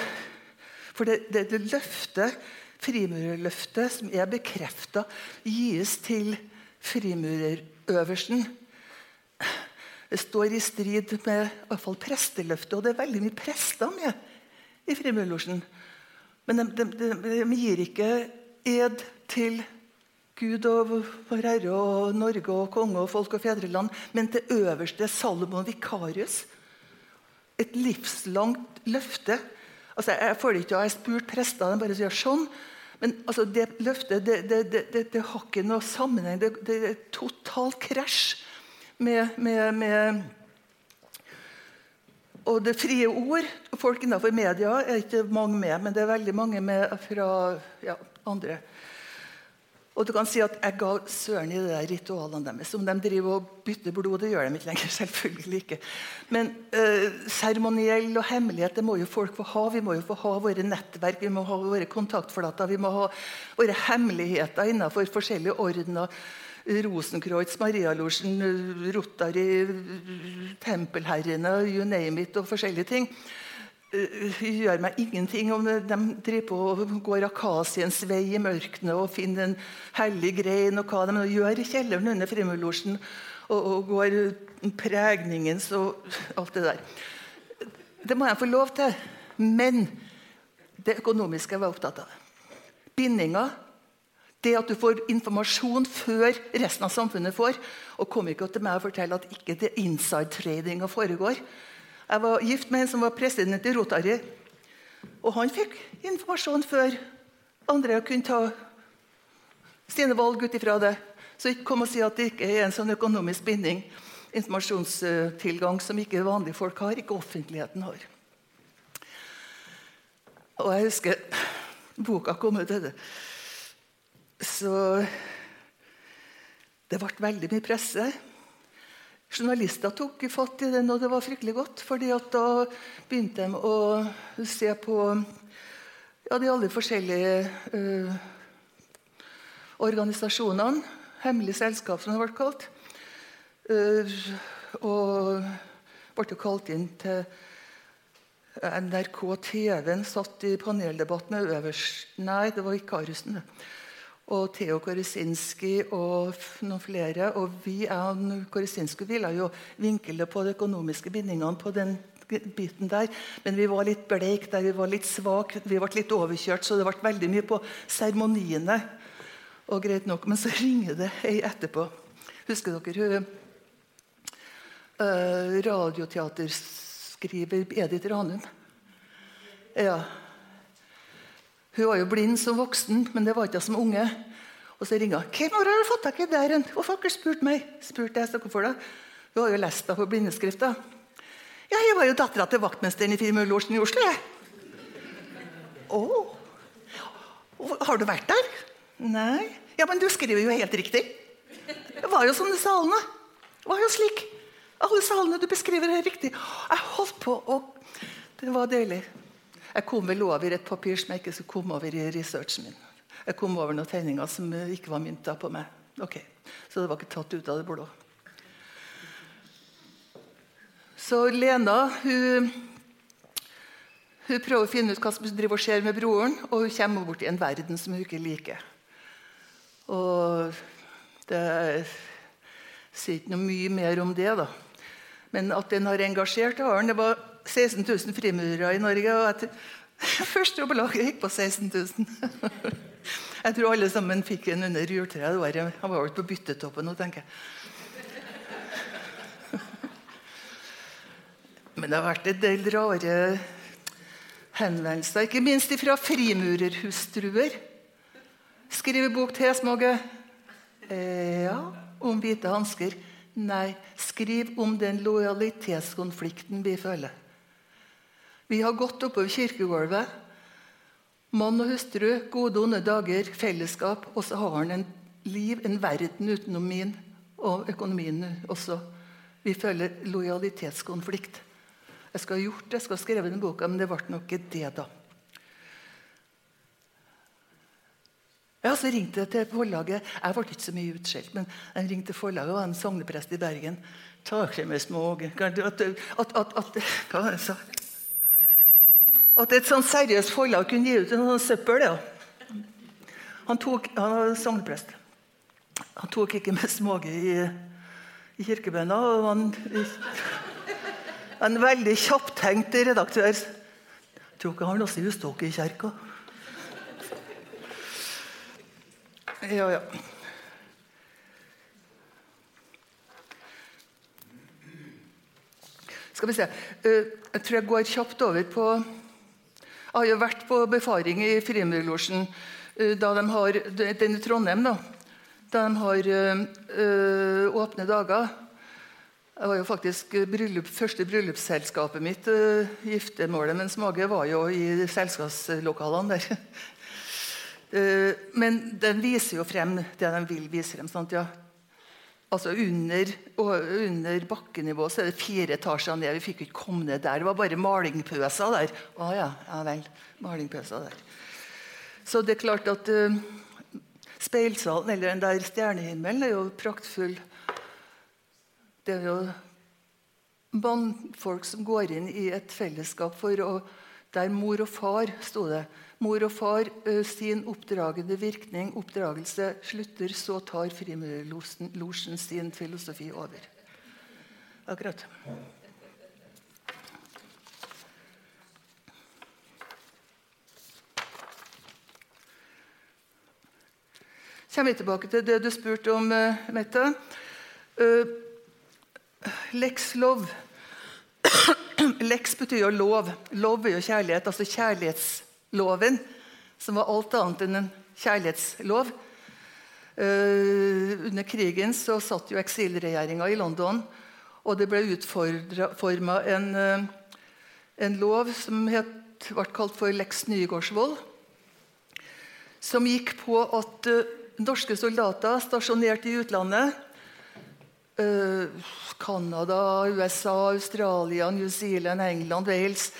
for det, det, det løftet, frimurerløftet, som er bekrefta, gis til frimurerøversten. Står i strid med i hvert fall presteløftet, og det er veldig mye prester med i Frimurlosjen. Men de, de, de, de gir ikke ed til Gud og vår Herre og Norge og konge og folk og fedreland, men til øverste Salomon Vikarius. Et livslangt løfte. Altså, jeg får det ikke, jeg har spurt prestene, de bare sier sånn. Men altså, det løftet det, det, det, det, har ikke noe sammenheng. Det, er totalt krasj med, med, med og det frie ord Folk innenfor media er ikke mange med, men det er veldig mange med fra ja, andre. Og du kan si at jeg ga søren i de der ritualene deres. Om de driver og bytter blod, det gjør de ikke lenger. selvfølgelig ikke. Men eh, seremoniell og hemmelighet det må jo folk få ha. Vi må jo få ha våre nettverk, vi må ha våre kontaktflater, vi må ha våre hemmeligheter innenfor forskjellige ordener. Rosenkreutz, Marialosjen, Rotary, Tempelherrene, you name it, og forskjellige ting. Uh, gjør meg ingenting om de driver på og går akasiens vei i mørkene og finner en hellig grein og hva de gjør i kjelleren under Frimurlosjen. Og, og, går pregningens og alt det der. Det må jeg få lov til. Men det økonomiske jeg var opptatt av. Bindinga. Det at du får informasjon før resten av samfunnet får. Og kom ikke til meg og fortell at ikke det inside tradinga foregår. Jeg var gift med en som var president i Rotary. Og han fikk informasjon før andre kunne ta sine valg ut ifra det. Så ikke kom og si at det ikke er en sånn økonomisk binding, informasjonstilgang, som ikke vanlige folk har, ikke offentligheten har. Og jeg husker boka kom ut Så det ble veldig mye presse. Journalister tok fatt i den, og det var fryktelig godt. fordi Da begynte de å se på ja, de alle forskjellige uh, organisasjonene. Hemmelige selskap, som det ble kalt. Uh, og ble kalt inn til NRK TV-en. Satt i paneldebatt med øverst Nei, det var Ikarusen. Og Theo Koresinski og noen flere. Og vi og Korysinski ville jo vinkle på de økonomiske bindingene på den biten der. Men vi var litt bleik der, vi var litt svak, vi ble litt overkjørt. Så det ble veldig mye på seremoniene. Og greit nok, Men så ringer det ei etterpå. Husker dere hun uh, radioteaterskriver Edith Ranum? Ja. Hun var jo blind som voksen, men det var ikke som unge. Og så ringer hun. 'Hvem har du fått tak i der?' 'Hvorfor har ikke spurt meg?' spurte jeg. Så hvorfor da? Hun har jo lest deg på blindeskrifta. 'Ja, jeg var jo dattera til vaktmesteren i Firmølosjen i Oslo.' jeg. 'Å, har du vært der?' 'Nei.' 'Ja, men du skriver jo helt riktig.' Det var jo som de salene. Det var jo slik. Alle salene du beskriver, er riktig. Jeg holdt på, og det var deilig. Jeg kom vel over et papir som jeg ikke skulle komme over i researchen min. Jeg kom over noen tegninger som ikke var mynta på meg. Ok, Så det var ikke tatt ut av det blå. Så Lena hun, hun prøver å finne ut hva som driver og skjer med broren, og hun kommer bort i en verden som hun ikke liker. Og det sier ikke noe mye mer om det. da. Men at den har engasjert, har. Det var 16 000 frimurere i Norge. og jeg, Første jobbelaget gikk på 16 000. Jeg tror alle sammen fikk en under juletreet. Han var vel på byttetoppen nå, tenker jeg. Men det har vært en del rare henvendelser, ikke minst fra frimurerhustruer. Skriver bok til Småge. Eh, ja, om hvite hansker. Nei, skriv om den lojalitetskonflikten vi føler. Vi har gått oppover kirkegulvet. Mann og hustru, gode onde dager, fellesskap. Og så har han en liv, en verden utenom min, og økonomien også. Vi føler lojalitetskonflikt. Jeg skal ha gjort det, jeg skal ha skrevet den boka, men det ble nok ikke det, da. Ja, Så ringte jeg til forlaget. Jeg ble ikke så mye utskjelt, men jeg ringte forlaget og en sogneprest i Bergen. Tak med småge at, at, at, at, Hva var det jeg sa? At et sånn seriøst forlag kunne gi ut en sånn søppel. ja. Han, tok, han var sogneprest. Han tok ikke med småge i, i kirkebønna. og han En veldig kjapptenkt redaktør. Jeg tror ikke han har noe husstokk i kirka. Ja, ja. Skal vi se eh, Jeg tror jeg går kjapt over på Jeg har jo vært på befaring i Frimurlosjen eh, da de har den i Trondheim. da, Da de har øh, åpne dager. Jeg var jo faktisk bryllup, Første bryllupsselskapet mitt, øh, giftermålet mens mage, var jo i selskapslokalene der. men den viser jo frem det de vil vise frem. Sant, ja? Altså under, under, bakkenivå så er det fire etasjer ned. Vi fikk ikke komme ned der. Det var bare malingpøser der. Å ja, ja vel. Malingpøser der. Så det er klart at uh, speilsalen, eller den der stjernehimmelen, er jo praktfull. Det er jo mannfolk som går inn i et fellesskap for å Der mor og far, sto det. Mor og far sin oppdragende virkning, oppdragelse, slutter, så tar Frimurlosjen sin filosofi over. Akkurat. Kommer vi tilbake til det du spurte om, Mette. Lex love. Lex betyr jo lov. Lov er jo kjærlighet, altså kjærlighetsloven, som var alt annet enn en kjærlighetslov. Uh, under krigen så satt jo eksilregjeringa i London, og det ble utforma en, uh, en, lov som het, ble kalt for Lex Nygaardsvold, som gikk på at uh, norske soldater stasjonert i utlandet Canada, USA, Australia, New Zealand, England, Wales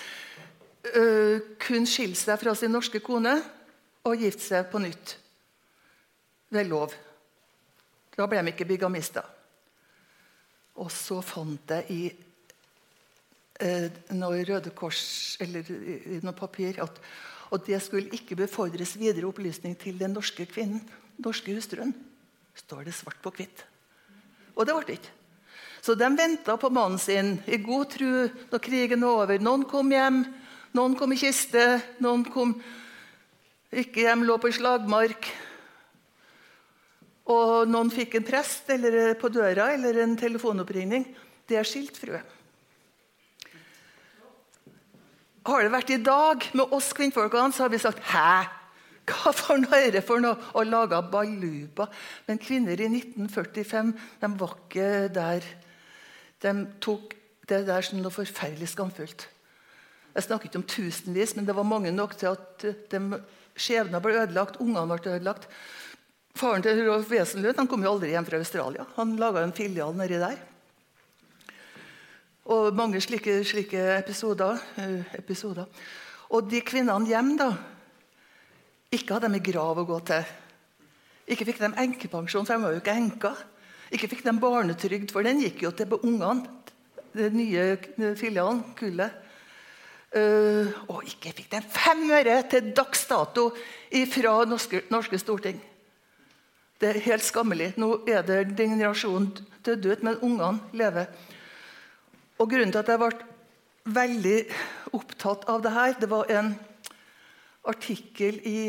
uh, kunne skille seg fra sin norske kone og gifte seg på nytt ved lov. Da ble de ikke bygamister. Og så fant jeg i uh, noe Røde Kors eller i noe papir at og det skulle ikke befordres videre opplysning til den norske kvinnen, norske hustruen. Står det svart på hvitt. Og det ble det ikke. Så de venta på mannen sin i god tro når krigen var over. Noen kom hjem, noen kom i kiste, noen kom ikke hjem, lå på slagmark. Og noen fikk en prest eller på døra eller en telefonoppringning. Det er skiltfrue. Har det vært i dag med oss kvinnfolkene, så har vi sagt 'hæ'? Hva for noe er det for noe? Og laga baluba. Men kvinner i 1945 de var ikke der. De tok det der som noe forferdelig skamfullt. Jeg snakker ikke om tusenvis, men det var mange nok til at de skjebner ble ødelagt. Ungene ble ødelagt. Faren til Rolf Wesenlund kom jo aldri hjem fra Australia. Han laga en filial nedi der. Og mange slike, slike episoder, uh, episoder, Og de kvinnene hjem, da Ikke hadde de grav å gå til. Ikke fikk de enkepensjon, for de var jo ikke enker. Ikke fikk de barnetrygd, for den gikk jo til ungene. Den nye filialen, kullet. Uh, og ikke fikk den fem øre til dags dato fra norske, norske, storting. Det er helt skammelig. Nå er det den generasjonen til ut, men ungene lever. Og Grunnen til at jeg ble veldig opptatt av det her, det var en artikkel i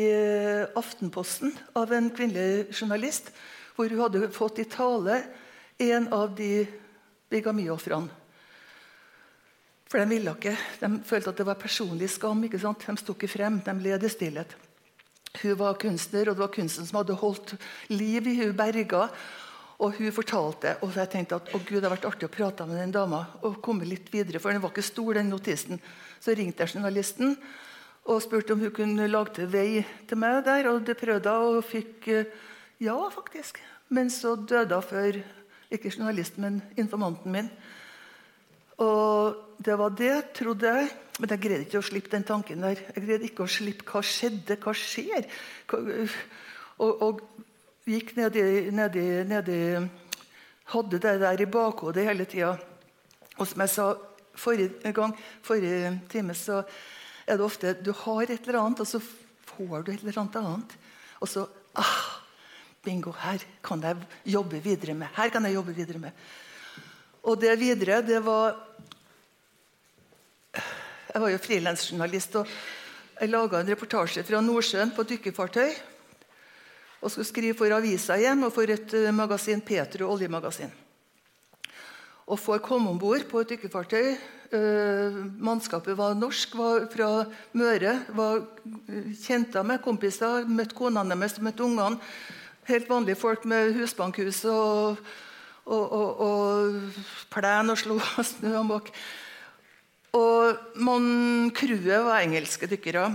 Aftenposten av en kvinnelig journalist hvor hun hadde fått i tale en av de bigamiofrene. For de ville ikke. De følte at det var personlig skam. ikke sant? De sto ikke frem. De led i stillhet. Hun var kunstner, og det var kunsten som hadde holdt liv i hun berga. Og hun fortalte, og jeg tenkte at å Gud, det har vært artig å prate med den dama. og komme litt videre, For den var ikke stor, den notisen. Så ringte jeg journalisten og spurte om hun kunne lage til vei til meg der. Og det prøvde hun, og fikk eh, ja, faktisk. Men så døde hun før ikke journalisten, men informanten min. Og det var det, trodde jeg. Men jeg greide ikke å slippe den tanken der. Jeg greide ikke å slippe hva skjedde, hva skjer? Og, og gikk nedi, nedi, nedi Hadde det der i bakhodet hele tida. Og som jeg sa forrige gang, forrige time, så er det ofte du har et eller annet, og så får du et eller annet annet. Og så ah, Bingo, her kan jeg jobbe videre med. Her kan jeg jobbe videre med. Og det videre, det var Jeg var jo frilansjournalist, og jeg laga en reportasje fra Nordsjøen på dykkerfartøy. Og skulle skrive for avisa igjen og for et eh, magasin, Petro oljemagasin. Og får komme om bord på et dykkerfartøy. Uh, mannskapet var norsk, var fra Møre. var Kjente med kompiser, møtte konene deres, møtte ungene. Helt vanlige folk med husbankhus og, og, og, og plen og slo snø og måk. Og man, Crue var engelske dykkere.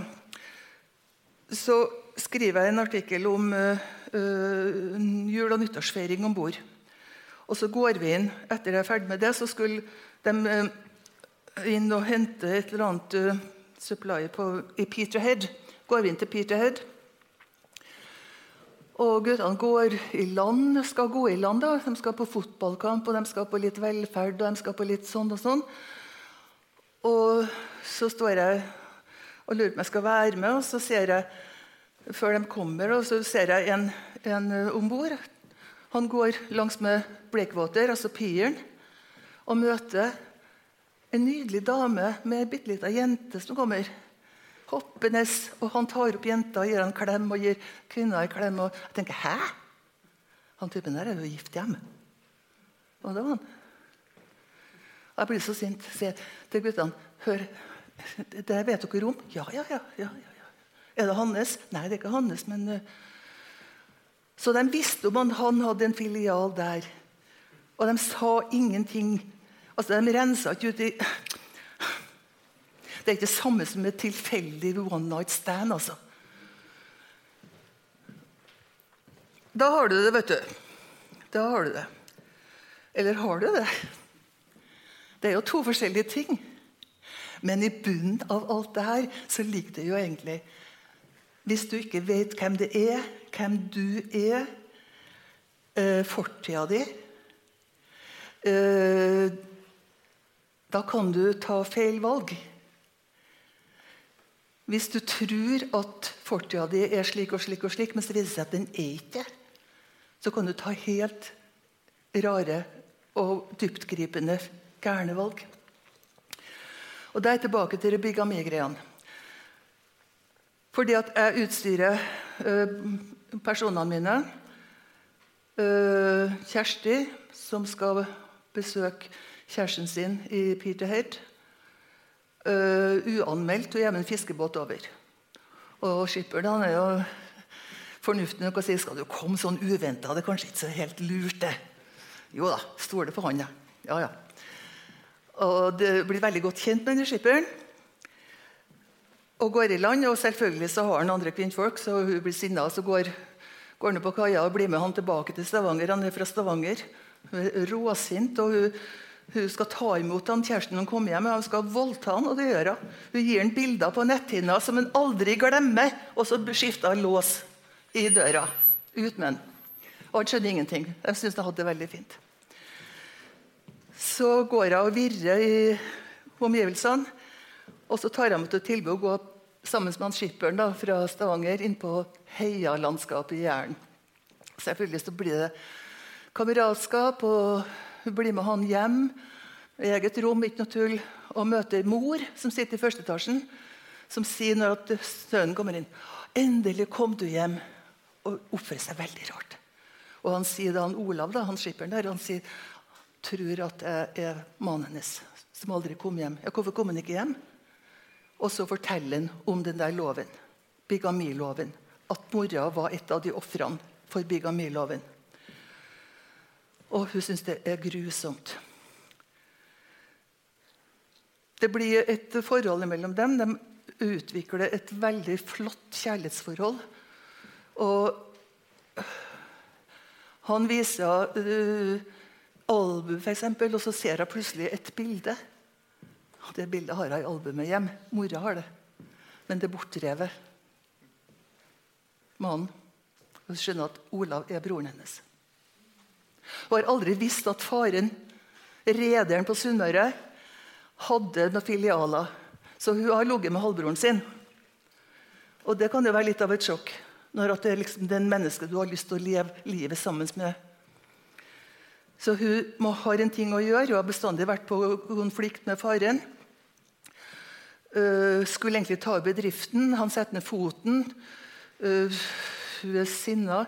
Så skriver jeg en artikkel om uh, uh, jul- og nyttårsfeiring om bord. Og så går vi inn. Etter jeg er ferdig med det, så skulle de uh, inn og hente et eller annet supply på, i Peterhead. Går vi inn til Peterhead. Og guttene går i land, skal gå i land. da. De skal på fotballkamp, og de skal på litt velferd og de skal på litt sånn og sånn. Og så står jeg og lurer på om jeg skal være med, og så ser jeg før de kommer, og så ser jeg en, en om bord. Han går langs med Blakewater, altså piren, og møter en nydelig dame med ei bitte lita jente som kommer hoppende. Og han tar opp jenta, og gir en klem og gir kvinna en klem. Og jeg tenker 'hæ?' Han typen der er jo gift hjemme. Og det var han. Jeg blir så sint. Sier til guttene 'Hør, det vet dere om?' 'Ja, ja, ja.' ja, ja. Er det hans? Nei, det er ikke hans. men... Uh... Så de visste om han, han hadde en filial der. Og de sa ingenting. Altså, De rensa ikke ut Det er ikke det samme som et tilfeldig one night stand. altså. Da har du det, vet du. Da har du det. Eller har du det? Det er jo to forskjellige ting. Men i bunnen av alt det her så ligger det jo egentlig Hvis du ikke vet hvem det er, hvem du er, eh, fortida di eh, Da kan du ta feil valg. Hvis du tror at fortida di er slik og slik, og slik, men så viser det seg at den er ikke det, så kan du ta helt rare og dyptgripende gærne valg. Og er jeg tilbake til bigami-greiene. Fordi at jeg utstyrer øh, personene mine. Øh, Kjersti, som skal besøke kjæresten sin i Peterhead. Uh, uanmeldt og hjemme en fiskebåt over. Og skipperen er jo fornuftig nok å si skal du komme sånn uventa. Det er kanskje ikke så helt lurt, det. Jo da, stoler på han, ja. ja, ja. Og blir veldig godt kjent med denne skipperen. Og går i land, og selvfølgelig så har han andre kvinnfolk, så hun blir sinna. Så går, går han på kaia og blir med han tilbake til Stavanger. Han er fra Stavanger. Hun er råsint. og hun hun skal ta imot han, kjæresten hun kommer hjem, og hun skal voldta han, og det gjør hun. Hun gir han bilder på netthinna som hun aldri glemmer, og så skifter han lås i døra. Ut med han. Og han skjønner ingenting. Jeg syns han hadde det veldig fint. Så går hun og virrer i omgivelsene, og så tar hun mot et tilbud å gå sammen med han skipperen fra Stavanger inn på heialandskapet i Jæren. Selvfølgelig så blir det kameratskap. og hun blir med han hjem, eget rom, ikke noe tull, og møter mor, som sitter i første etasjen, som sier når sønnen kommer inn 'Endelig kom du hjem.' Og oppfører seg veldig rart. Og han sier da, han Olav, da, han skipperen der, han sier, tror at jeg er mannen hennes som aldri kom hjem. Ja, hvorfor kom han ikke hjem? Og så forteller han om den der loven, bigamiloven. At mora var et av de ofrene for bigamiloven. Og hun syns det er grusomt. Det blir et forhold mellom dem. De utvikler et veldig flott kjærlighetsforhold. Og han viser uh, album, f.eks., og så ser hun plutselig et bilde. Og det bildet har hun i albumet hjem. Mora har det. Men det er bortrevet. Mannen. Hun skjønner at Olav er broren hennes. Hun har aldri visst at faren, rederen på Sunnmøre, hadde noen filialer. Så hun har ligget med halvbroren sin. Og det kan jo være litt av et sjokk når det er liksom den mennesket du har lyst til å leve livet sammen med. Så hun må, har en ting å gjøre. Hun har bestandig vært på konflikt med faren. Uh, skulle egentlig ta bedriften. Han setter ned foten. Uh, hun er sinna.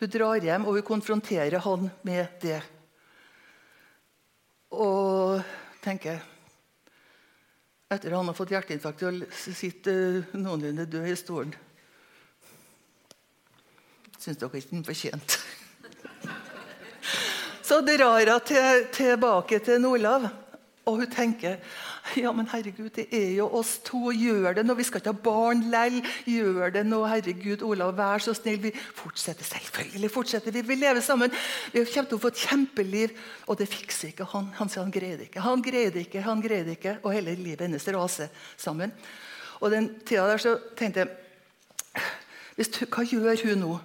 Hun drar hjem, og hun konfronterer han med det. Og tenker Etter at han har fått hjerteinfarkt og sitter noenlunde død i stolen Syns dere ikke den fortjent? Så drar hun til, tilbake til Olav, og hun tenker ja, men herregud, det er jo oss to. Gjør det nå. Vi skal ikke ha barn lell. Gjør det nå, herregud. Olav, vær så snill. Vi fortsetter selvfølgelig. fortsetter Vi vil leve sammen. Vi kommer til å få et kjempeliv. Og det fikser ikke han. Han sier han greide ikke. Han greide ikke, han greide ikke. Og hele livet hennes raser sammen. Og den tida der så tenkte jeg Hva gjør hun nå?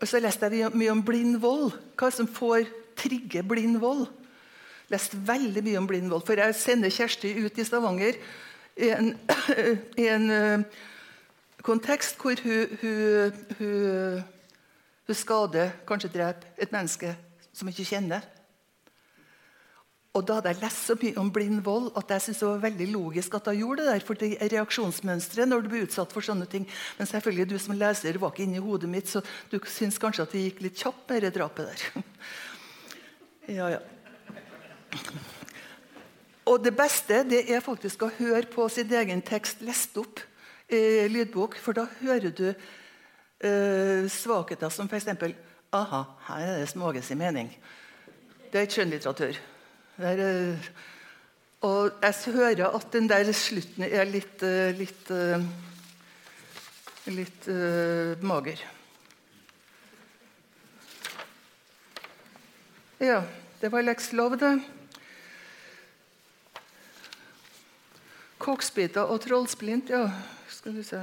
Og så leste jeg mye om blind vold. Hva som får trigge blind vold. Leste veldig mye om blind vold. For jeg sender Kjersti ut i Stavanger i en, i en uh, kontekst hvor hun, hun, hun, hun skader, kanskje dreper, et menneske som hun ikke kjenner. Og Da hadde jeg lest så mye om blind vold at jeg synes det var veldig logisk at jeg gjorde det der. For det er reaksjonsmønsteret når du blir utsatt for sånne ting. Men selvfølgelig du som leser var ikke inni hodet mitt, så du syns kanskje at det gikk litt kjapt med det drapet der. ja, ja. Og det beste det er faktisk å høre på sin egen tekst lest opp i lydbok, for da hører du eh, svakheter som f.eks.: Aha, her er det småges i mening. Det er ikke skjønnlitteratur. Der, eh, og jeg hører at den der slutten er litt eh, litt, eh, litt uh, mager. Ja, det var Lex Love, det. Koksbiter og trollsplint, ja. Skal vi se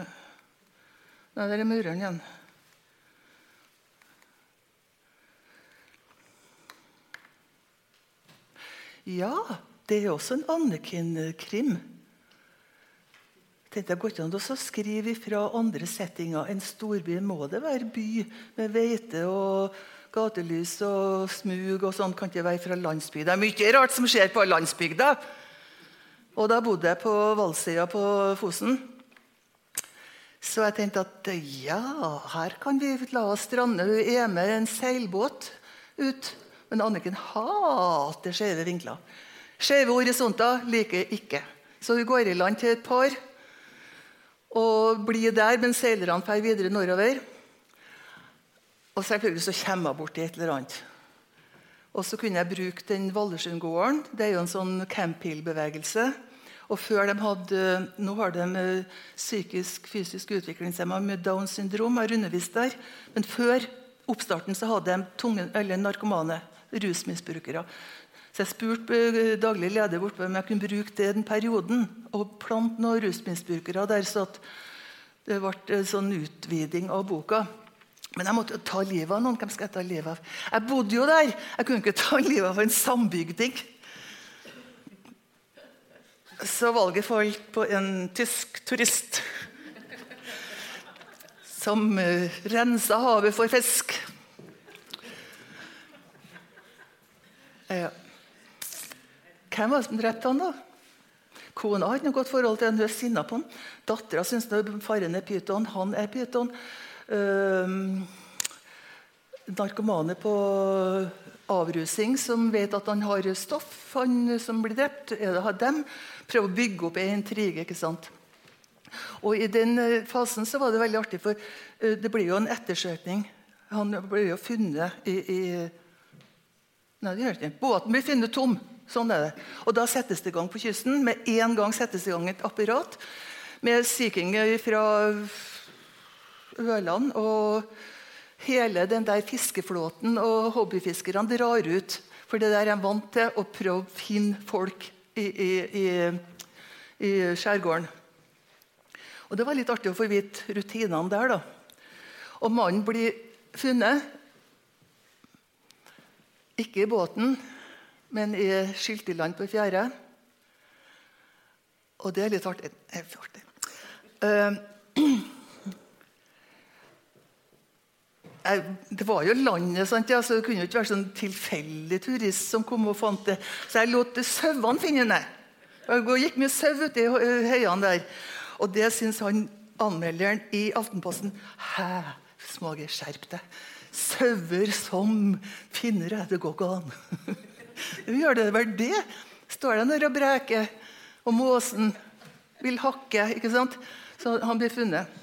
Nei, der er mureren igjen. Ja, det er også en Anniken-krim. Det går ikke an å skrive fra andre settinger enn storby. Må det være by med veite og gatelys og smug og sånn? Kan ikke være fra landsby. Det er mye rart som skjer på landsbygda. Og da bodde jeg på Valsøya på Fosen. Så jeg tenkte at ja, her kan vi la oss strande. Hun er med en seilbåt ut men Anniken hater skeive vinkler. Skeive horisonter liker ikke. Så hun går i land til et par og blir der mens seilerne drar videre nordover. Og selvfølgelig så kommer hun borti et eller annet. Og så kunne jeg bruke den Valdresundgården. Det er jo en sånn Camp Hill-bevegelse. Og før de hadde, Nå har de psykisk fysisk utviklingshemma med Downs syndrom. har undervist der. Men før oppstarten så hadde de tunge, eller narkomane rusmisbrukere. Så jeg spurte eh, daglig leder bortpå om jeg kunne bruke det den perioden og plante noen rusmisbrukere der, så det ble en sånn utviding av boka. Men jeg måtte ta livet av noen. Hvem skal jeg ta livet av? Jeg bodde jo der! Jeg kunne ikke ta livet av en sambygding. Så valget falt på en tysk turist som uh, rensa havet for fisk. Ja. Hvem var det som drepte han, da? Kona har ikke noe godt forhold til han, hun er sinna på han. Dattera syns faren er pyton, han er pyton. Um, narkomane på avrusing som vet at han har stoff, han som blir drept, er det dem. Prøver å bygge opp en intrige. ikke sant? Og I den eh, fasen så var det veldig artig, for uh, det blir jo en ettersøkning. Han ble jo funnet i, i Nei, det gjør ikke. Båten blir funnet tom. Sånn er det. Og Da settes det i gang på kysten. Med en gang settes det i gang et apparat med Sea King fra Ørland. Og hele den der fiskeflåten og hobbyfiskerne drar ut. For det der er de vant til, å prøve å finne folk i, i, i, i skjærgården. Og Det var litt artig å få vite rutinene der. da. Og mannen blir funnet. Ikke i båten, men i skilteland på fjære. Og det er litt artig. artig. Uh, det var jo landet, sant? Ja, så det kunne jo ikke være sånn tilfeldig turist som kom og fant det. Så jeg lot sauene finne det. Det gikk mye sau ute i høyene der. Og det syns han anmelderen i Aftenposten Hæ, Småge, skjerp deg. Sauer som finnere, det går ikke an. Gjør det vel det? Står der nede og breker, og måsen vil hakke. ikke sant? Så han blir funnet.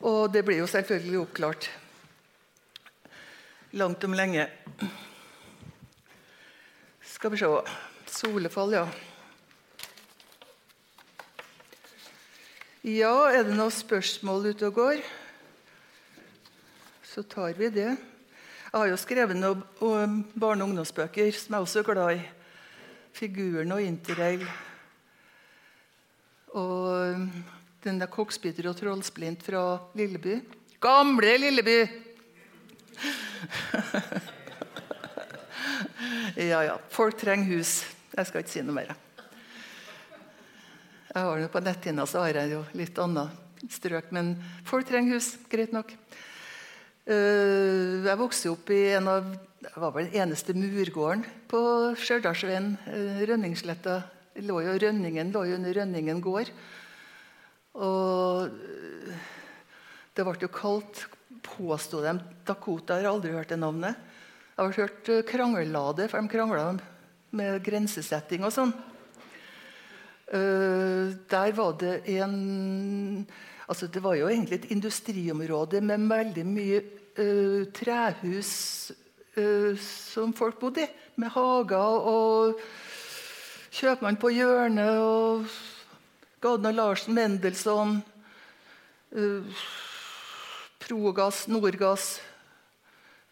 Og det blir jo selvfølgelig oppklart langt om lenge. Skal vi se Solefall, ja. Ja, er det noen spørsmål ute og går? Så tar vi det. Jeg har jo skrevet noen barne- og ungdomsbøker som jeg også er glad i. 'Figuren' og 'Interrail'. Og den der 'Koksbiter og trollsplint' fra Lilleby. Gamle Lilleby! ja, ja. Folk trenger hus. Jeg skal ikke si noe mer. Jeg har det På netthinna så har jeg jo litt annet strøk, men folk trenger hus. Greit nok. Eh, jeg vokste opp i en av det var vel den eneste murgården på Stjørdalsveien. Eh, Rønningsletta. Lå jo, Rønningen lå jo under Rønningen gård. Og eh, det ble jo kalt påsto de Dakota. Jeg har aldri hørt det navnet. Jeg har hørt Krangellade, for de krangla med grensesetting og sånn. Der var det en altså Det var jo egentlig et industriområde med veldig mye uh, trehus uh, som folk bodde i. Med hager og kjøpmann på hjørnet og Gadna Larsen, Mendelssohn Progass, Norgass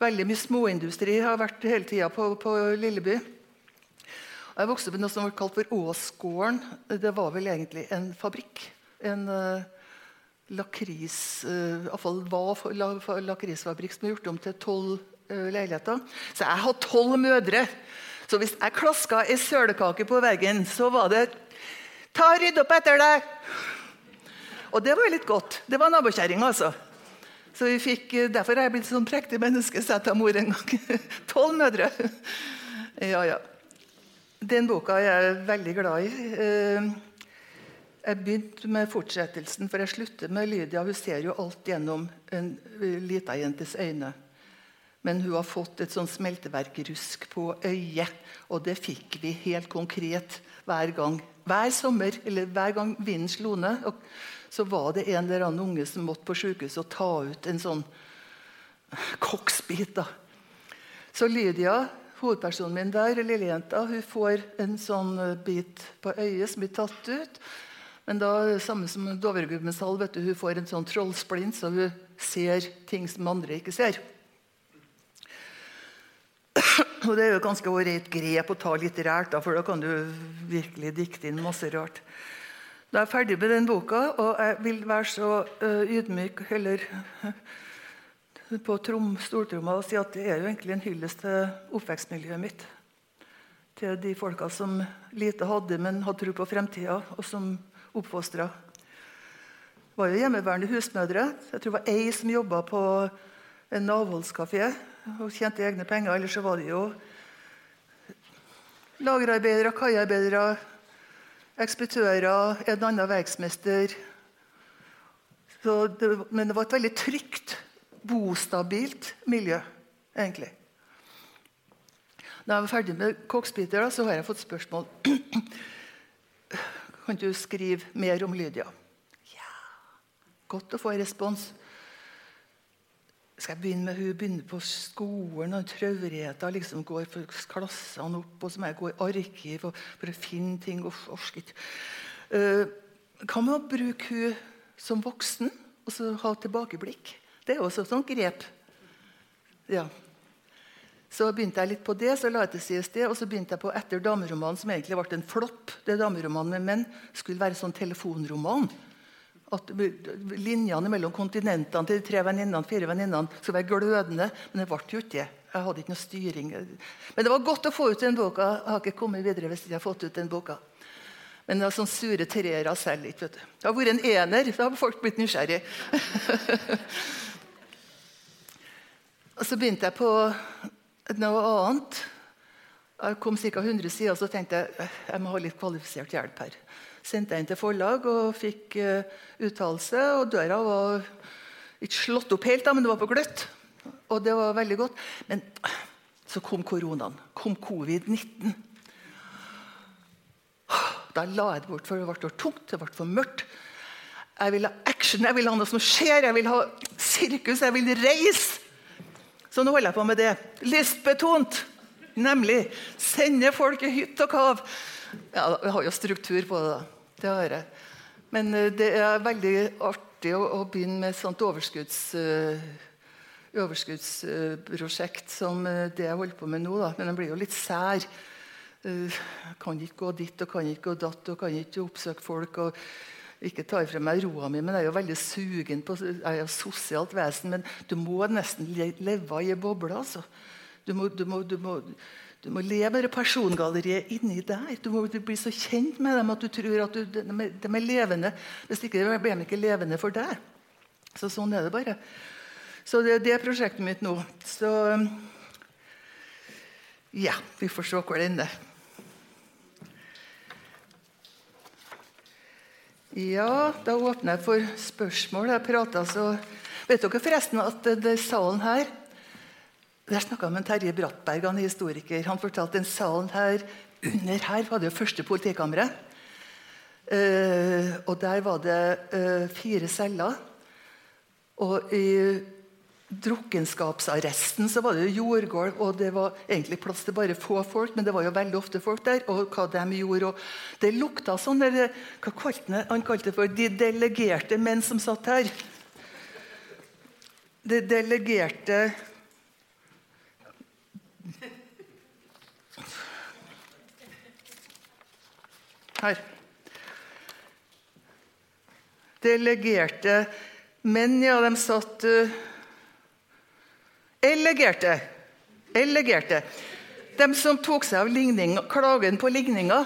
Veldig mye småindustri har vært hele tida på, på, Lilleby. Jeg vokste opp i noe som ble kalt for Åsgården. Det var vel egentlig en fabrikk. En uh, lakris uh, Iallfall var la, lakrisfabrikk som er gjort om til tolv uh, leiligheter. Så jeg har tolv mødre. Så hvis jeg klaska ei sølekake på veggen, så var det 'Ta og Rydd opp etter deg!' Og det var litt godt. Det var nabokjerringa, altså. Så vi fikk, eh, Derfor er jeg blitt sånn prektig menneske, sa jeg til mor en gang. Tolv mødre. Ja, ja. Den boka er jeg veldig glad i. Eh, jeg begynte med fortsettelsen, for jeg slutter med Lydia. Hun ser jo alt gjennom en eh, lita jentes øyne. Men hun har fått et sånn smelteverkrusk på øyet. Og det fikk vi helt konkret hver gang. Hver sommer, eller hver gang vinden slo ned så var det en eller annen unge som måtte på sykehuset og ta ut en sånn koksbit. da. Så Lydia, hovedpersonen min der, lillejenta, hun får en sånn eh, bit på øyet som blir tatt ut. Men da, samme som Dovregubben Sal, vet du, hun får en sånn trollsplint, så hun ser ting som andre ikke ser. Og Det er jo ganske ålreit grep å ta litt rært, for da kan du virkelig dikte inn masse rart. Da er jeg ferdig med den boka, og jeg vil være så uh, ydmyk heller på trom, stortromma og si at det er jo egentlig en hyllest til oppvekstmiljøet mitt. Til de folka som lite hadde, men hadde tro på fremtida, og som oppfostra. Det var jo hjemmeværende husmødre. Jeg tror det var ei som jobba på en avholdskafé og tjente egne penger. Ellers så var det jo lagerarbeidere, kaiarbeidere ekspeditører, en annen verksmester. Det, men det var et veldig trygt, bostabilt miljø, egentlig. Da jeg var ferdig med Koksbiter, så har jeg fått spørsmål Kan du skrive mer om Lydia. Ja, Godt å få en respons. Skal jeg begynne med hun begynner på skolen og traurigheter? liksom går for klassene opp, og så må jeg gå i arkiv og, for å finne ting. og ikke. Uh, hva med å bruke hun som voksen og så ha tilbakeblikk? Det er også et sånt grep. Ja. Så begynte jeg litt på det, så la jeg til side sted, og så begynte jeg på Etter dameromanen, som egentlig ble en flopp. Det dameromanen med menn skulle være sånn telefonroman. At linjene mellom kontinentene til de tre venninnene, fire venninnene skulle være glødende. Men det ble jo ikke det. Jeg hadde ikke noe styring. Men det var godt å få ut den boka. Jeg har ikke kommet videre hvis jeg har fått ut den boka. Men det var sånn sure treere selv ikke. vet du. Det har vært en ener. Da har folk blitt nysgjerrig. og så begynte jeg på noe annet. Jeg kom ca. 100 sider, så tenkte jeg jeg må ha litt kvalifisert hjelp her. Sendte jeg inn til forlag og fikk uh, uttalelse. Og døra var ikke slått opp helt, da, men det var på gløtt. Og det var veldig godt. Men så kom koronaen. Kom covid-19. Da la jeg det bort, for det ble for tungt, det ble for mørkt. Jeg vil ha action, jeg vil ha noe som skjer, jeg vil ha sirkus, jeg vil reise. Så nå holder jeg på med det. Lystbetont. Nemlig sende folk i hytt og kav. Ja, Vi har jo struktur på det. da. Det har jeg. Men uh, det er veldig artig å, å begynne med et sånt overskudds, uh, overskuddsprosjekt som uh, det jeg holder på med nå. Da. Men den blir jo litt sær. kan ikke gå dit og kan ikke gå datt og kan ikke oppsøke folk. og ikke ta ifra meg roa mi, men jeg er jo veldig sugen på Jeg er jo sosialt vesen, men du må nesten leve i ei boble. altså. Du må, du må, du må, du må leve med persongalleriet inni der. Du må bli så kjent med dem at du tror at de, de, er levende. Hvis ikke blir de ikke levende for deg. Så sånn er det bare. Så det, det er prosjektet mitt nå. Så ja, vi får se hvor det ender. Ja, da åpner jeg for spørsmål. Jeg prater så Vet dere forresten at det salen her Der snakka med Terje Brattberg, han er historiker. Han fortalte den salen her Under her var det første politikammeret. Uh, og der var det uh, fire celler. Og i drukkenskapsarresten så var det jordgulv, og det var egentlig plass til bare få folk, men det var jo veldig ofte folk der. Og hva de gjorde, og Det lukta sånn der, Hva kalte han Han kalte det for de delegerte menn som satt her. De delegerte Her. Delegerte menn, ja, de satt uh, Elegerte. Elegerte. De som tok seg av ligning, klagen på ligninga,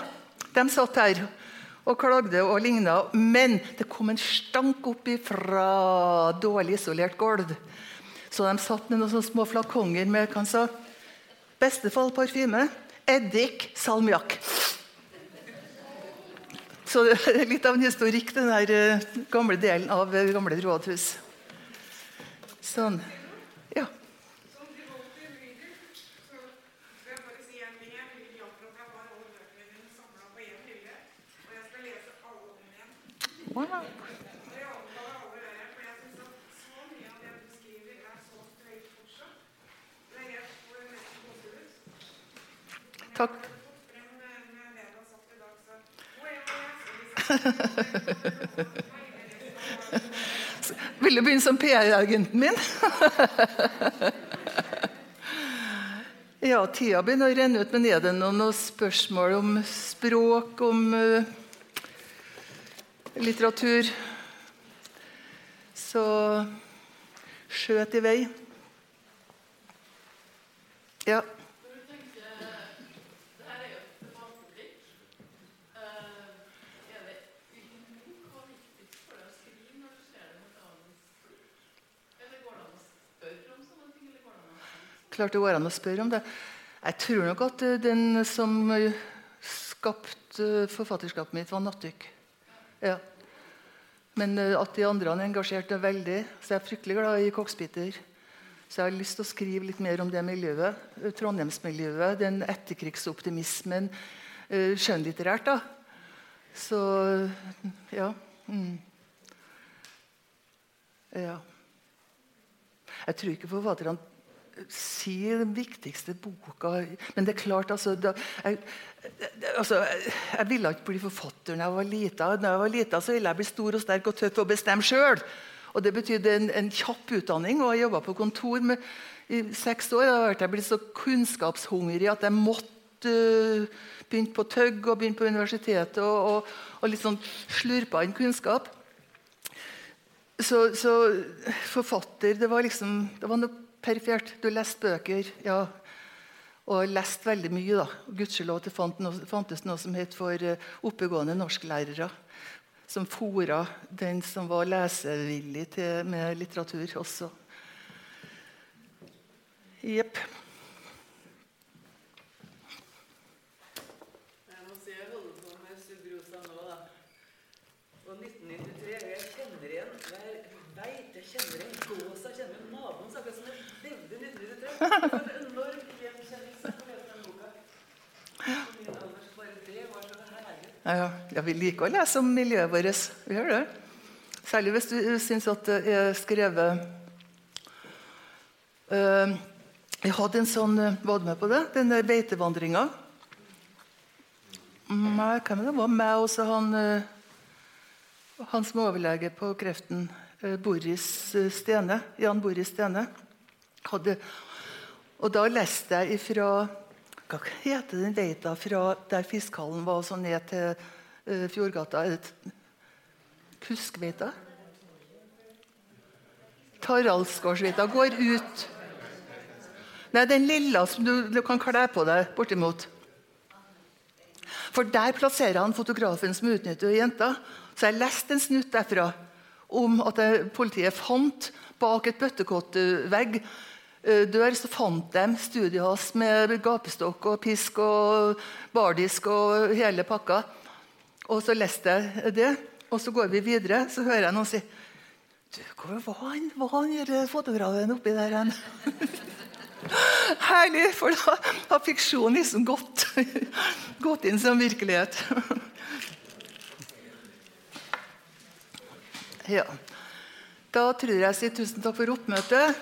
de satt her og klagde og ligna. Men det kom en stank opp fra dårlig isolert gulv. Så de satt med noen små flakonger med hva sa, bestefall parfyme, eddik, salmiakk. Så det er litt av en historikk, den eh, gamle delen av eh, gamle rådhus. Sånn. Wow. Takk. Du begynne som PR-agenten min? ja, tida begynner å renne ut, men er det noen spørsmål om språk, om uh, litteratur, så skjøt i vei. Ja. Klart det går an å spørre om det. Jeg tror nok at den som skapte forfatterskapet mitt, var Nattyk. Ja. Men uh, at de andre han engasjerte veldig. Så jeg er fryktelig glad i Koksbiter. Så jeg har lyst til å skrive litt mer om det miljøet. Uh, Trondheimsmiljøet, den etterkrigsoptimismen. Uh, skjønnlitterært, da. Så ja. Mm. Ja. Jeg tror ikke forfatterne si den viktigste boka Men det er klart, altså, da, jeg, altså, jeg ville ikke bli forfatter da jeg var lita. Da jeg var lita, så ville jeg bli stor og sterk og tøff og bestemme sjøl. Og det betydde en, en kjapp utdanning. og Jeg jobba på kontor med, i seks år. Da jeg blitt så kunnskapshungrig at jeg måtte uh, begynne på Tøgg og begynne på universitetet og, og, og litt sånn slurpa inn kunnskap. så, så forfatter Det var liksom, det var noe perifert. Du leste bøker, ja. Og leste veldig mye. da. Gudskjelov det fantes noe som het for uh, oppegående norsklærere. Som fora den som var lesevillig til, med litteratur også. Jepp. Jeg må si jeg holder på med Subrosa nå, da. Og 1993, og jeg kjenner igjen Jeg veit jeg kjenner igjen gåsa, kjenner igjen naboen. Så akkurat som det levde i 1993. For en enorm gjenkjennelse på å lese den boka. På min alder, så bare det var så herlig. Ja, ja, Vi liker å lese om miljøet vårt. Vi gjør det. Særlig hvis du syns at det er skrevet uh, Jeg hadde en sånn uh, Var du med på det? Den der beitevandringa. Nei, hvem det var? Meg og han uh, han som er overlege på kreften, uh, Boris Stene, Jan Boris Stene. Hadde, og da leste jeg ifra Hva heter den veita fra der fiskhallen var, og ned til uh, Fjordgata? Kuskveita? Taraldsgårdsveita går ut Nei, den lilla som du, du kan kle på deg bortimot. For der plasserer han fotografen som utnytter jenta. Så jeg leste en snutt derfra om at politiet fant bak et bøttekottvegg eh, dør, så fant de studiet hans med gapestokk og pisk og bardisk og hele pakka. Og så leste jeg det, og så går vi videre, så hører jeg noen si du, Hvor var han, var han fotografen oppi der hen? Herlig, for da har fiksjonen liksom gått, gått inn som virkelighet. Ja. Da tror jeg jeg sier tusen takk for oppmøtet.